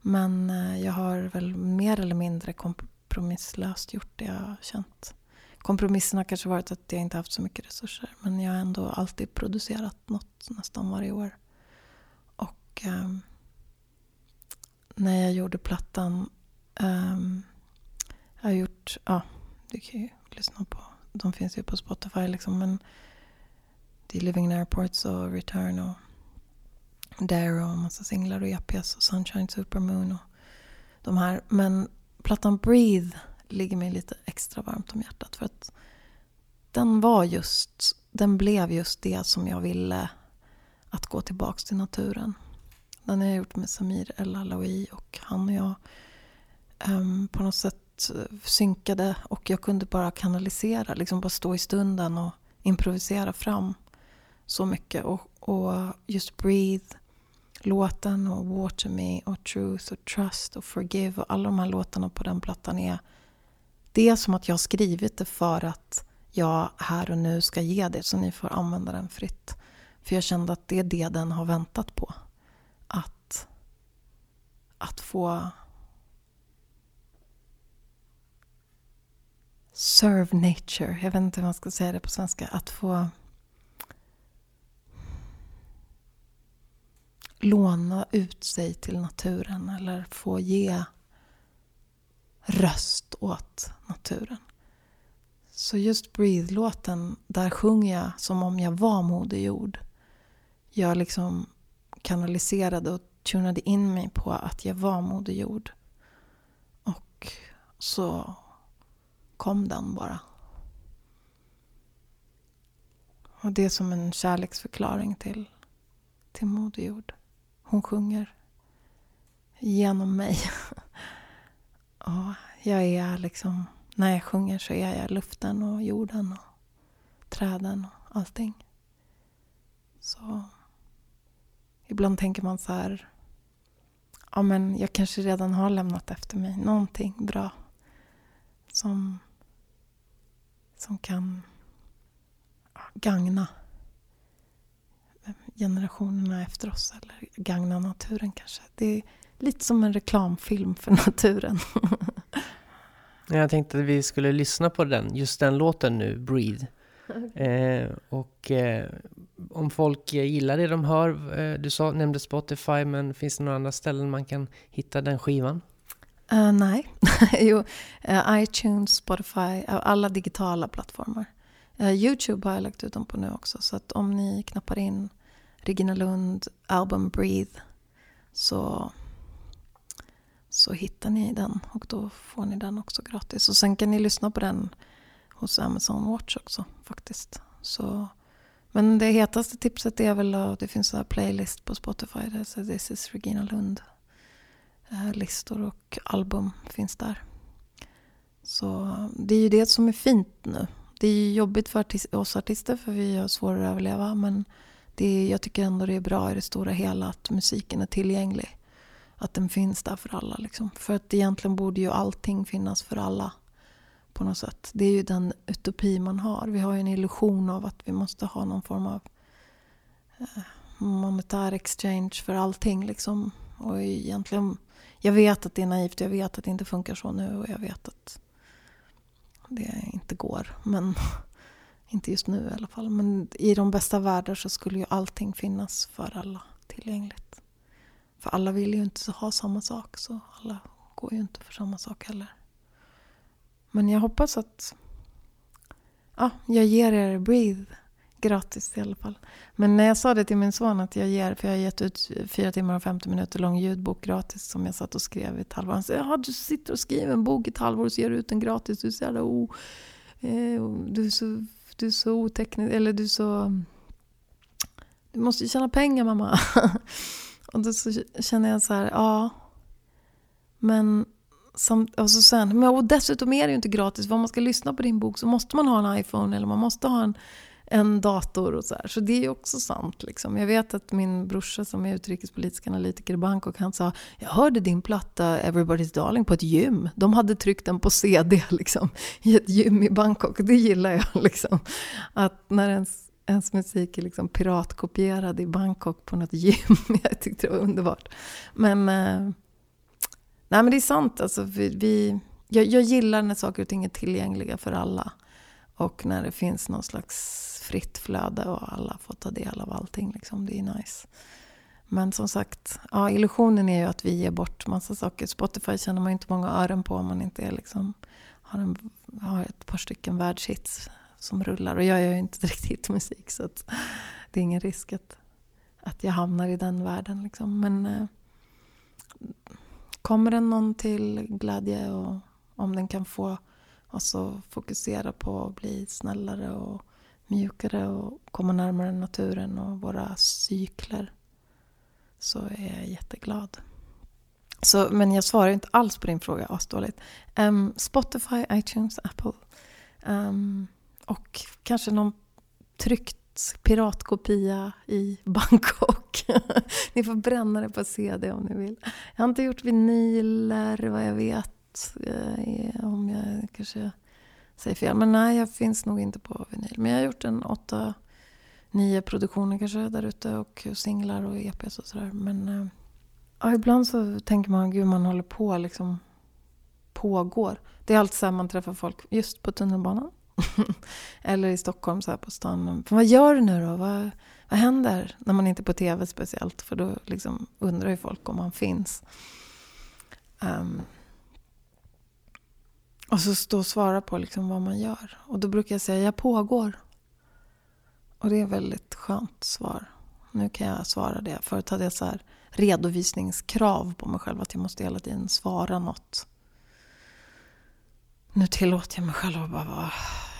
Men eh, jag har väl mer eller mindre kompromisslöst gjort det jag har känt. Kompromissen har kanske varit att jag inte haft så mycket resurser. Men jag har ändå alltid producerat något nästan varje år. Och um, när jag gjorde plattan. Um, gjort, ja, du kan ju lyssna på. De finns ju på Spotify liksom. Men det är Living in Airports och Return och Dare och massa singlar och EPS och Sunshine Supermoon och de här. Men plattan Breathe ligger mig lite extra varmt om hjärtat. För att den var just, den blev just det som jag ville. Att gå tillbaka till naturen. Den har jag gjort med Samir El Aloui och han och jag um, på något sätt Eh, synkade och jag kunde bara kanalisera, liksom bara stå i stunden och improvisera fram så mycket. Och, och just Breathe, låten och Water Me och Truth och Trust och Forgive och alla de här låtarna på den plattan är det är som att jag har skrivit det för att jag här och nu ska ge det så ni får använda den fritt. För jag kände att det är det den har väntat på. Att, att få serve nature. Jag vet inte hur man ska säga det på svenska. Att få låna ut sig till naturen eller få ge röst åt naturen. Så just Breathe-låten, där sjunger jag som om jag var Moder Jord. Jag liksom kanaliserade och tunade in mig på att jag var Moder Jord. Och så kom den bara. Och det är som en kärleksförklaring till, till Moder Jord. Hon sjunger genom mig. Och jag är liksom, när jag sjunger så är jag luften och jorden och träden och allting. Så ibland tänker man så här, ja men jag kanske redan har lämnat efter mig någonting bra som, som kan gagna generationerna efter oss eller gagna naturen kanske. Det är lite som en reklamfilm för naturen. Jag tänkte att vi skulle lyssna på den, just den låten nu, Breathe. Eh, och eh, om folk gillar det de hör, eh, du sa, nämnde Spotify, men finns det några andra ställen man kan hitta den skivan? Uh, nej, jo, uh, iTunes, Spotify, uh, alla digitala plattformar. Youtube har jag lagt ut dem på nu också, så att om ni knappar in Regina Lund, album Breathe, så så hittar ni den och då får ni den också gratis. Och sen kan ni lyssna på den hos Amazon Watch också faktiskt. Så, men det hetaste tipset är väl att det finns en playlist på Spotify. Det så This is Regina Lund. Eh, listor och album finns där. Så eh, det är ju det som är fint nu. Det är jobbigt för oss artister för vi har svårare att överleva. Men det är, jag tycker ändå det är bra i det stora hela att musiken är tillgänglig att den finns där för alla. Liksom. För att egentligen borde ju allting finnas för alla på något sätt. Det är ju den utopi man har. Vi har ju en illusion av att vi måste ha någon form av eh, monetär exchange för allting. Liksom. Och egentligen, jag vet att det är naivt, jag vet att det inte funkar så nu och jag vet att det inte går. Men inte just nu i alla fall. Men i de bästa världar så skulle ju allting finnas för alla tillgängligt. För alla vill ju inte ha samma sak, så alla går ju inte för samma sak heller. Men jag hoppas att ja, jag ger er Breathe gratis i alla fall. Men när jag sa det till min son att jag ger, för jag har gett ut fyra timmar och 50 minuter lång ljudbok gratis som jag satt och skrev i ett halvår. Han sa, ja du sitter och skriver en bok i ett halvår och så ger du ut den gratis. Du är så jävla o... Eh, du är så, du är så oteknisk, eller du är så... Du måste ju tjäna pengar mamma. Och då så känner jag så här, ja. Men som, och så sen, men, och dessutom är det ju inte gratis. För om man ska lyssna på din bok så måste man ha en iPhone eller man måste ha en, en dator och så här. Så det är ju också sant. Liksom. Jag vet att min brorsa som är utrikespolitisk analytiker i Bangkok, han sa Jag hörde din platta Everybody's Darling på ett gym. De hade tryckt den på CD liksom, i ett gym i Bangkok. Det gillar jag. Liksom. Att när ens ens musik är liksom piratkopierad i Bangkok på något gym. jag tyckte det var underbart. Men, eh, nej, men det är sant. Alltså, vi, vi jag, jag, gillar när saker och ting är tillgängliga för alla. Och när det finns någon slags fritt flöde och alla får ta del av allting. Liksom. Det är nice. Men som sagt, ja, illusionen är ju att vi ger bort massa saker. Spotify känner man ju inte många öron på om man inte är liksom, har, en, har ett par stycken världshits som rullar. Och jag gör ju inte direkt hitmusik så att det är ingen risk att, att jag hamnar i den världen. Liksom. Men eh, kommer den någon till glädje och, Om den kan få oss att fokusera på att bli snällare och mjukare och komma närmare naturen och våra cykler så är jag jätteglad. Så, men jag svarar inte alls på din fråga asdåligt. Um, Spotify, iTunes, Apple um, och kanske någon tryckt piratkopia i Bangkok. ni får bränna det på CD om ni vill. Jag har inte gjort vinyler vad jag vet. Eh, om jag kanske säger fel. Men nej, jag finns nog inte på vinyl. Men jag har gjort en åtta, nio produktioner kanske där ute. Och singlar och EPs och sådär. Men eh, ja, ibland så tänker man, gud man håller på liksom. Pågår. Det är alltid så här man träffar folk just på tunnelbanan. Eller i Stockholm så här på stan. Vad gör du nu då? Vad, vad händer? När man inte är på tv speciellt. För då liksom undrar ju folk om man finns. Um, och så stå och svara på liksom vad man gör. Och då brukar jag säga, jag pågår. Och det är ett väldigt skönt svar. Nu kan jag svara det. Förut hade jag så här redovisningskrav på mig själv. Att jag måste hela tiden svara något. Nu tillåter jag mig själv att bara vara...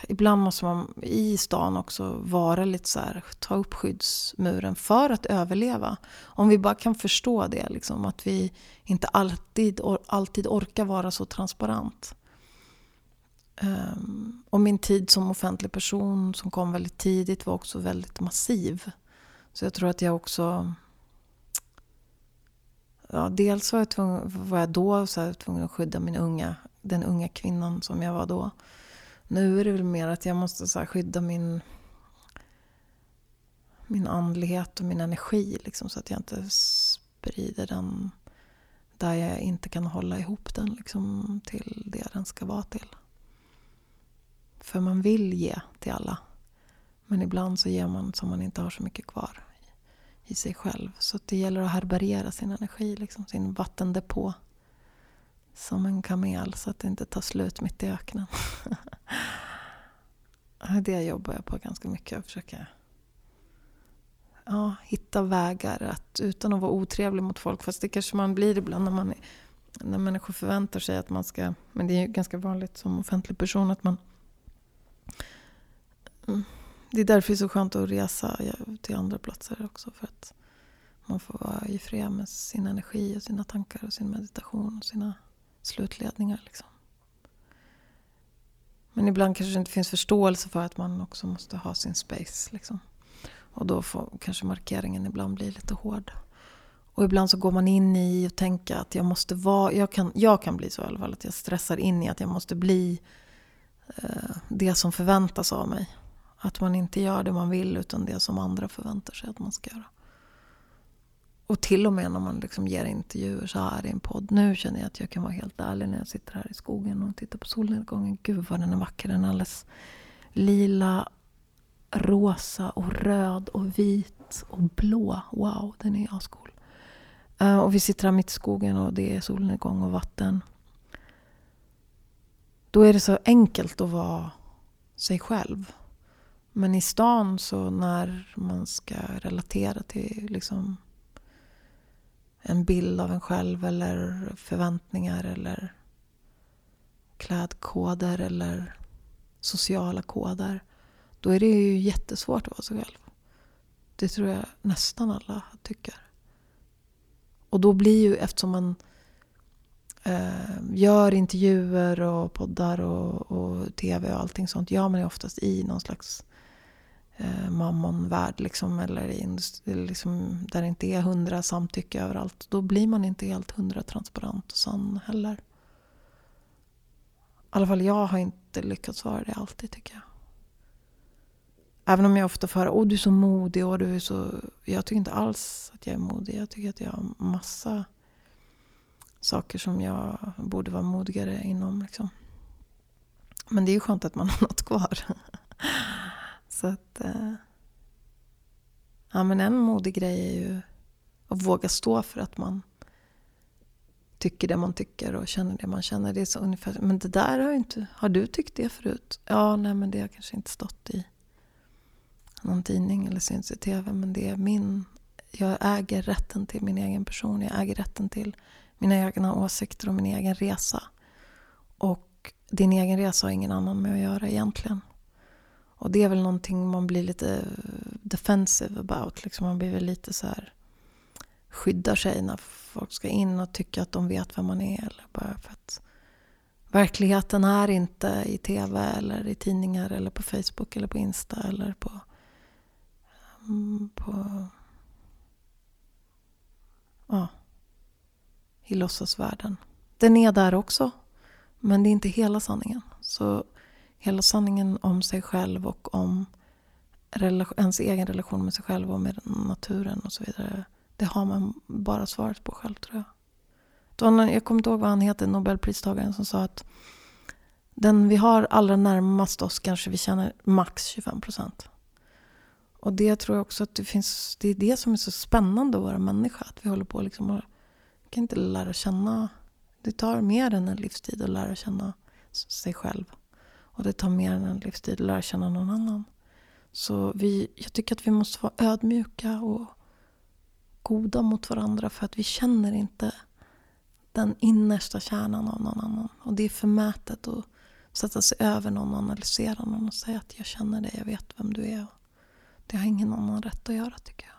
Ibland måste man i stan också vara lite så här, ta upp skyddsmuren för att överleva. Om vi bara kan förstå det, liksom, att vi inte alltid, alltid orkar vara så transparent. Um, och min tid som offentlig person som kom väldigt tidigt var också väldigt massiv. Så jag tror att jag också... Ja, dels var jag, tvungen, var jag då så här, tvungen att skydda min unga den unga kvinnan som jag var då. Nu är det väl mer att jag måste så skydda min, min andlighet och min energi. Liksom, så att jag inte sprider den där jag inte kan hålla ihop den liksom, till det den ska vara till. För man vill ge till alla. Men ibland så ger man som man inte har så mycket kvar i sig själv. Så det gäller att härbärgera sin energi, liksom, sin vattendepå som en kamel så att det inte tar slut mitt i öknen. det jobbar jag på ganska mycket. Att försöka ja, hitta vägar att, utan att vara otrevlig mot folk. Fast det kanske man blir ibland när, man, när människor förväntar sig att man ska... Men det är ju ganska vanligt som offentlig person att man... Mm, det är därför det är så skönt att resa till andra platser också. För att man får vara i fred med sin energi och sina tankar och sin meditation och sina slutledningar. Liksom. Men ibland kanske det inte finns förståelse för att man också måste ha sin space. Liksom. Och då får kanske markeringen ibland bli lite hård. Och ibland så går man in i och tänker att jag måste vara... Jag kan, jag kan bli så i alla fall, att jag stressar in i att jag måste bli eh, det som förväntas av mig. Att man inte gör det man vill utan det som andra förväntar sig att man ska göra. Och till och med när man liksom ger intervjuer så här i en podd. Nu känner jag att jag kan vara helt ärlig när jag sitter här i skogen och tittar på solnedgången. Gud vad den är vacker. Den är alldeles lila, rosa och röd och vit och blå. Wow, den är ascool. Eh, och vi sitter här mitt i skogen och det är solnedgång och vatten. Då är det så enkelt att vara sig själv. Men i stan så när man ska relatera till liksom en bild av en själv eller förväntningar eller klädkoder eller sociala koder. Då är det ju jättesvårt att vara sig själv. Det tror jag nästan alla tycker. Och då blir ju, eftersom man eh, gör intervjuer och poddar och, och tv och allting sånt, gör man ju oftast i någon slags eh, mammonvärld liksom, eller i, liksom, där det inte är hundra samtycke överallt. Då blir man inte helt hundra transparent och sann heller. I alla fall jag har inte lyckats vara det alltid tycker jag. Även om jag ofta får höra att du är så modig och du är så... Jag tycker inte alls att jag är modig. Jag tycker att jag har massa saker som jag borde vara modigare inom. Liksom. Men det är ju skönt att man har något kvar. Så att... Eh, ja, men en modig grej är ju att våga stå för att man tycker det man tycker och känner det man känner. Det är så ungefär, men det där har inte... Har du tyckt det förut? Ja, nej men det har kanske inte stått i någon tidning eller syns i tv. Men det är min... Jag äger rätten till min egen person. Jag äger rätten till mina egna åsikter och min egen resa. Och din egen resa har ingen annan med att göra egentligen. Och det är väl någonting man blir lite defensive about. Liksom man blir väl lite så här skyddar sig när folk ska in och tycka att de vet vem man är. Eller bara för att verkligheten är inte i tv eller i tidningar eller på Facebook eller på Insta eller på, mm, på ja, i låtsasvärlden. Den är där också, men det är inte hela sanningen. Så hela sanningen om sig själv och om ens egen relation med sig själv och med naturen och så vidare. Det har man bara svaret på själv tror jag. Jag kommer inte ihåg vad han heter, Nobelpristagaren som sa att den vi har allra närmast oss kanske vi känner max 25 procent. Och det tror jag också att det finns, det är det som är så spännande att vara människa. Att vi håller på liksom och kan inte lära känna, det tar mer än en livstid att lära känna sig själv. Och det tar mer än en livstid att lära känna någon annan. Så vi, jag tycker att vi måste vara ödmjuka och goda mot varandra för att vi känner inte den innersta kärnan av någon annan. Och det är förmätet att sätta sig över någon och analysera någon och säga att jag känner dig, jag vet vem du är. Det har ingen annan rätt att göra tycker jag.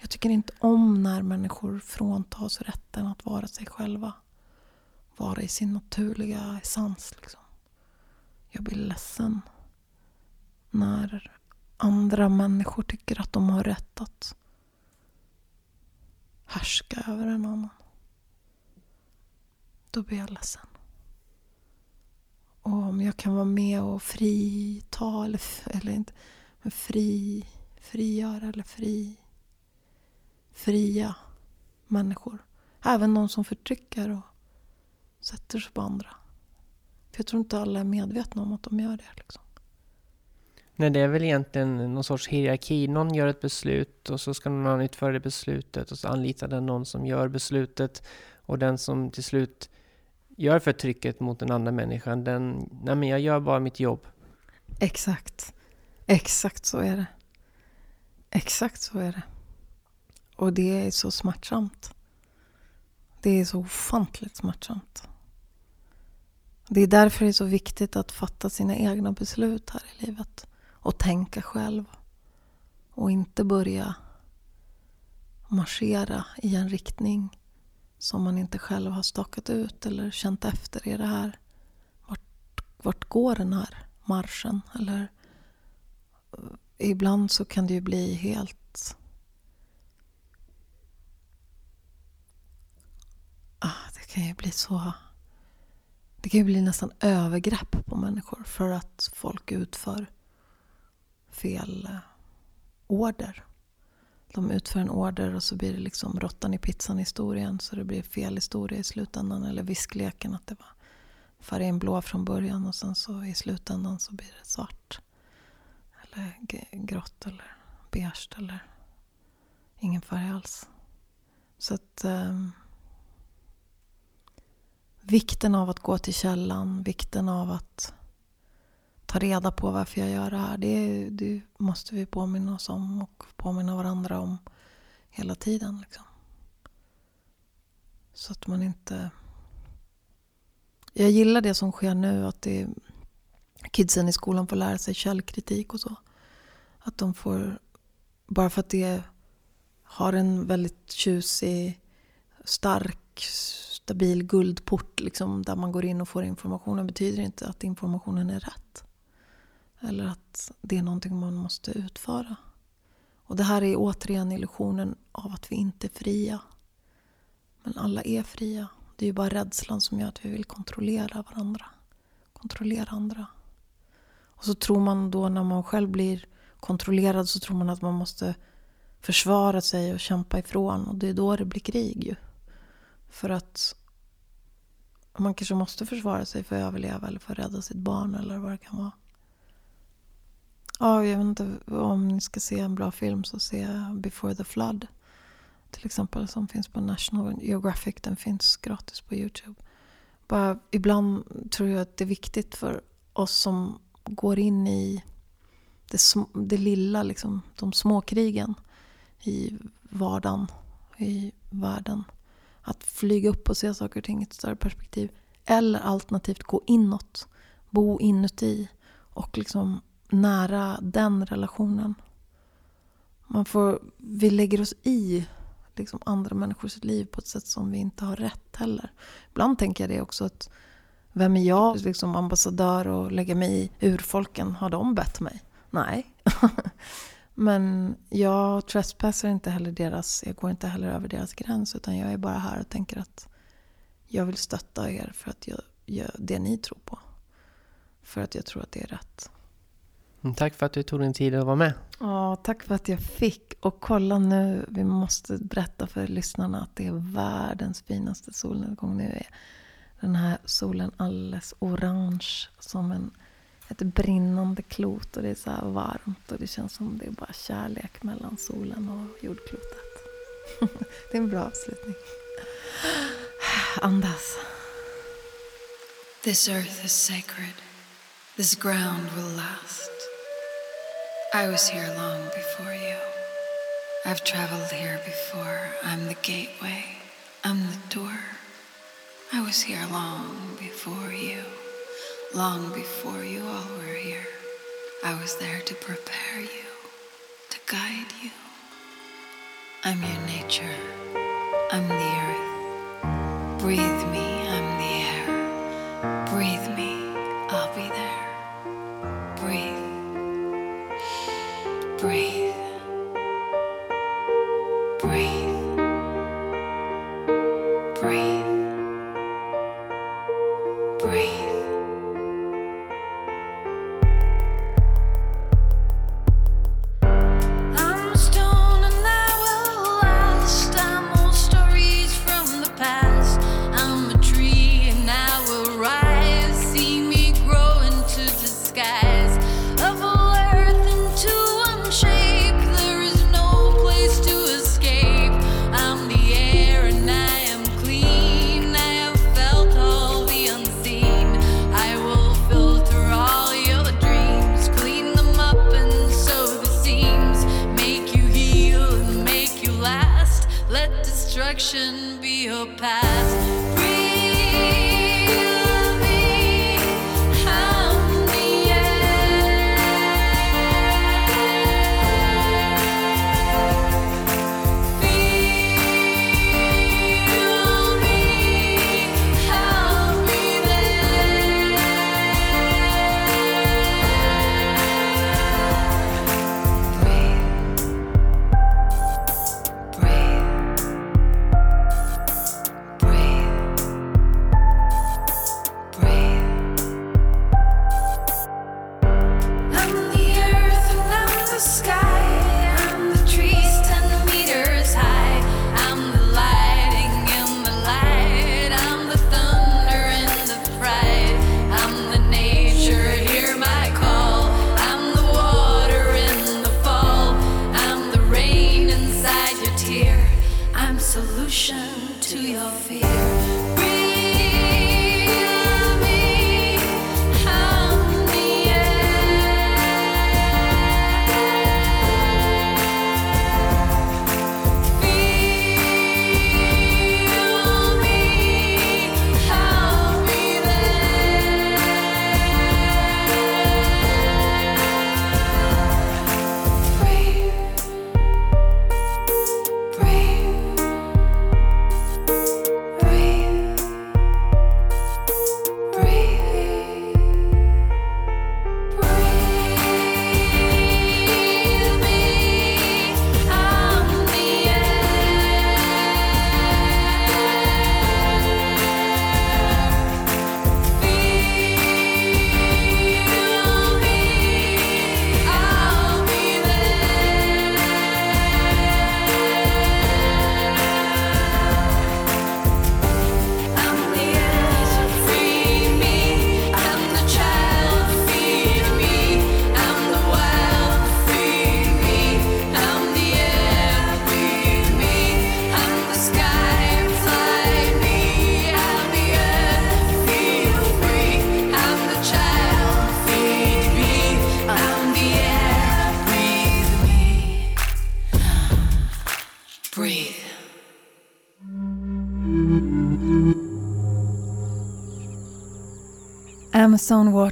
Jag tycker inte om när människor fråntas rätten att vara sig själva. Vara i sin naturliga essens. Liksom. Jag blir ledsen när andra människor tycker att de har rätt att härska över en annan. Då blir jag ledsen. Och om jag kan vara med och frita, eller, eller inte, men fri, frigöra eller fri, fria människor. Även de som förtrycker och sätter sig på andra. För jag tror inte alla är medvetna om att de gör det. Liksom. Nej, det är väl egentligen någon sorts hierarki. Någon gör ett beslut och så ska någon annan utföra det beslutet och så anlitar den någon som gör beslutet och den som till slut gör förtrycket mot den andra människan, den, nej men jag gör bara mitt jobb. Exakt. Exakt så är det. Exakt så är det. Och det är så smärtsamt. Det är så ofantligt smärtsamt. Det är därför det är så viktigt att fatta sina egna beslut här i livet. Och tänka själv. Och inte börja marschera i en riktning som man inte själv har stakat ut eller känt efter. Är det här, vart, vart går den här marschen? Eller eh, ibland så kan det ju bli helt... Ah, det kan ju bli så... Det kan ju bli nästan övergrepp på människor för att folk utför fel eh, order de utför en order och så blir det liksom råttan i pizzan historien så det blir fel historia i slutändan. Eller viskleken att det var färgen blå från början och sen så i slutändan så blir det svart. Eller grått eller beige eller ingen färg alls. Så att eh, vikten av att gå till källan, vikten av att ta reda på varför jag gör det här. Det, det måste vi påminna oss om och påminna varandra om hela tiden. Liksom. Så att man inte... Jag gillar det som sker nu, att det, kidsen i skolan får lära sig källkritik och så. Att de får, bara för att det har en väldigt tjusig, stark, stabil guldport liksom, där man går in och får informationen betyder inte att informationen är rätt. Eller att det är någonting man måste utföra. Och det här är återigen illusionen av att vi inte är fria. Men alla är fria. Det är ju bara rädslan som gör att vi vill kontrollera varandra. Kontrollera andra. Och så tror man då när man själv blir kontrollerad så tror man att man måste försvara sig och kämpa ifrån. Och det är då det blir krig ju. För att man kanske måste försvara sig för att överleva eller för att rädda sitt barn eller vad det kan vara. Ja, jag vet inte om ni ska se en bra film så se Before the Flood. Till exempel som finns på National Geographic. Den finns gratis på Youtube. Bara, ibland tror jag att det är viktigt för oss som går in i det, det lilla, liksom, de små krigen i vardagen, i världen. Att flyga upp och se saker och ting i ett större perspektiv. Eller alternativt gå inåt. Bo inuti och liksom nära den relationen. Man får, vi lägger oss i liksom andra människors liv på ett sätt som vi inte har rätt heller. Ibland tänker jag det också att vem är jag liksom ambassadör och lägga mig i urfolken? Har de bett mig? Nej. Men jag trespassar inte heller deras, jag går inte heller över deras gräns utan jag är bara här och tänker att jag vill stötta er för att jag gör det ni tror på. För att jag tror att det är rätt. Mm, tack för att du tog din tid att vara med. Ja, tack för att jag fick. Och kolla nu, vi måste berätta för lyssnarna att det är världens finaste solnedgång. Nu är den här solen alldeles orange som en, ett brinnande klot. Och det är så här varmt och det känns som det är bara kärlek mellan solen och jordklotet. det är en bra avslutning. Andas. This earth is sacred. This ground will last. I was here long before you. I've traveled here before. I'm the gateway. I'm the door. I was here long before you. Long before you all were here. I was there to prepare you, to guide you. I'm your nature. I'm the earth. Breathe me. I'm the air. Breathe me. I'll be there. Breathe. Breathe. Breathe.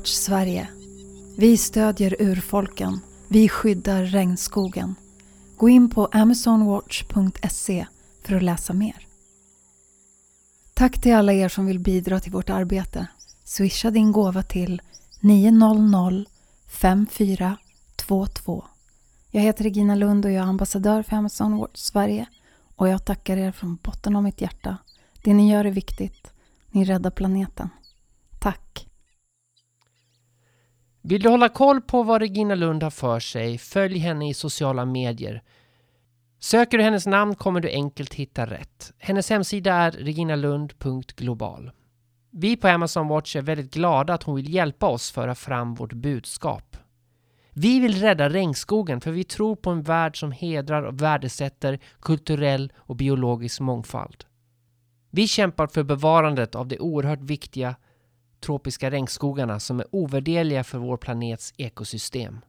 Watch Sverige. Vi stödjer urfolken. Vi skyddar regnskogen. Gå in på amazonwatch.se för att läsa mer. Tack till alla er som vill bidra till vårt arbete. Swisha din gåva till 900 5422. Jag heter Regina Lund och jag är ambassadör för Amazon Watch Sverige och jag tackar er från botten av mitt hjärta. Det ni gör är viktigt. Ni räddar planeten. Tack! Vill du hålla koll på vad Regina Lund har för sig, följ henne i sociala medier. Söker du hennes namn kommer du enkelt hitta rätt. Hennes hemsida är reginalund.global. Vi på Amazon Watch är väldigt glada att hon vill hjälpa oss föra fram vårt budskap. Vi vill rädda regnskogen för vi tror på en värld som hedrar och värdesätter kulturell och biologisk mångfald. Vi kämpar för bevarandet av det oerhört viktiga tropiska regnskogarna som är ovärderliga för vår planets ekosystem.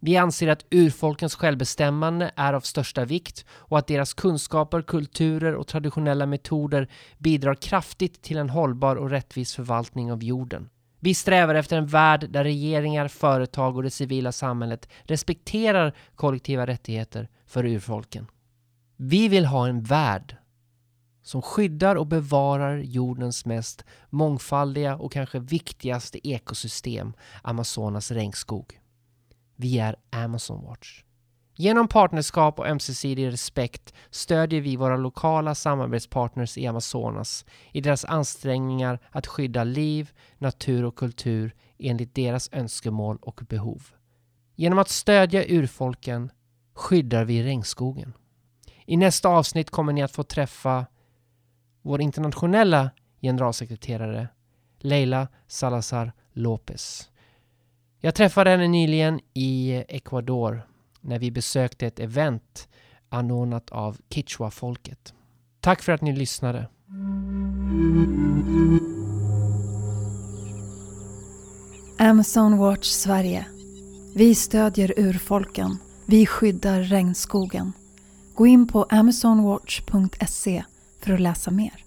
Vi anser att urfolkens självbestämmande är av största vikt och att deras kunskaper, kulturer och traditionella metoder bidrar kraftigt till en hållbar och rättvis förvaltning av jorden. Vi strävar efter en värld där regeringar, företag och det civila samhället respekterar kollektiva rättigheter för urfolken. Vi vill ha en värld som skyddar och bevarar jordens mest mångfaldiga och kanske viktigaste ekosystem, Amazonas regnskog. Vi är Amazon Watch. Genom partnerskap och ömsesidig respekt stödjer vi våra lokala samarbetspartners i Amazonas i deras ansträngningar att skydda liv, natur och kultur enligt deras önskemål och behov. Genom att stödja urfolken skyddar vi regnskogen. I nästa avsnitt kommer ni att få träffa vår internationella generalsekreterare Leila Salazar-López. Jag träffade henne nyligen i Ecuador när vi besökte ett event anordnat av Kichwa-folket. Tack för att ni lyssnade. Amazon Watch Sverige. Vi stödjer urfolken. Vi skyddar regnskogen. Gå in på amazonwatch.se för att läsa mer.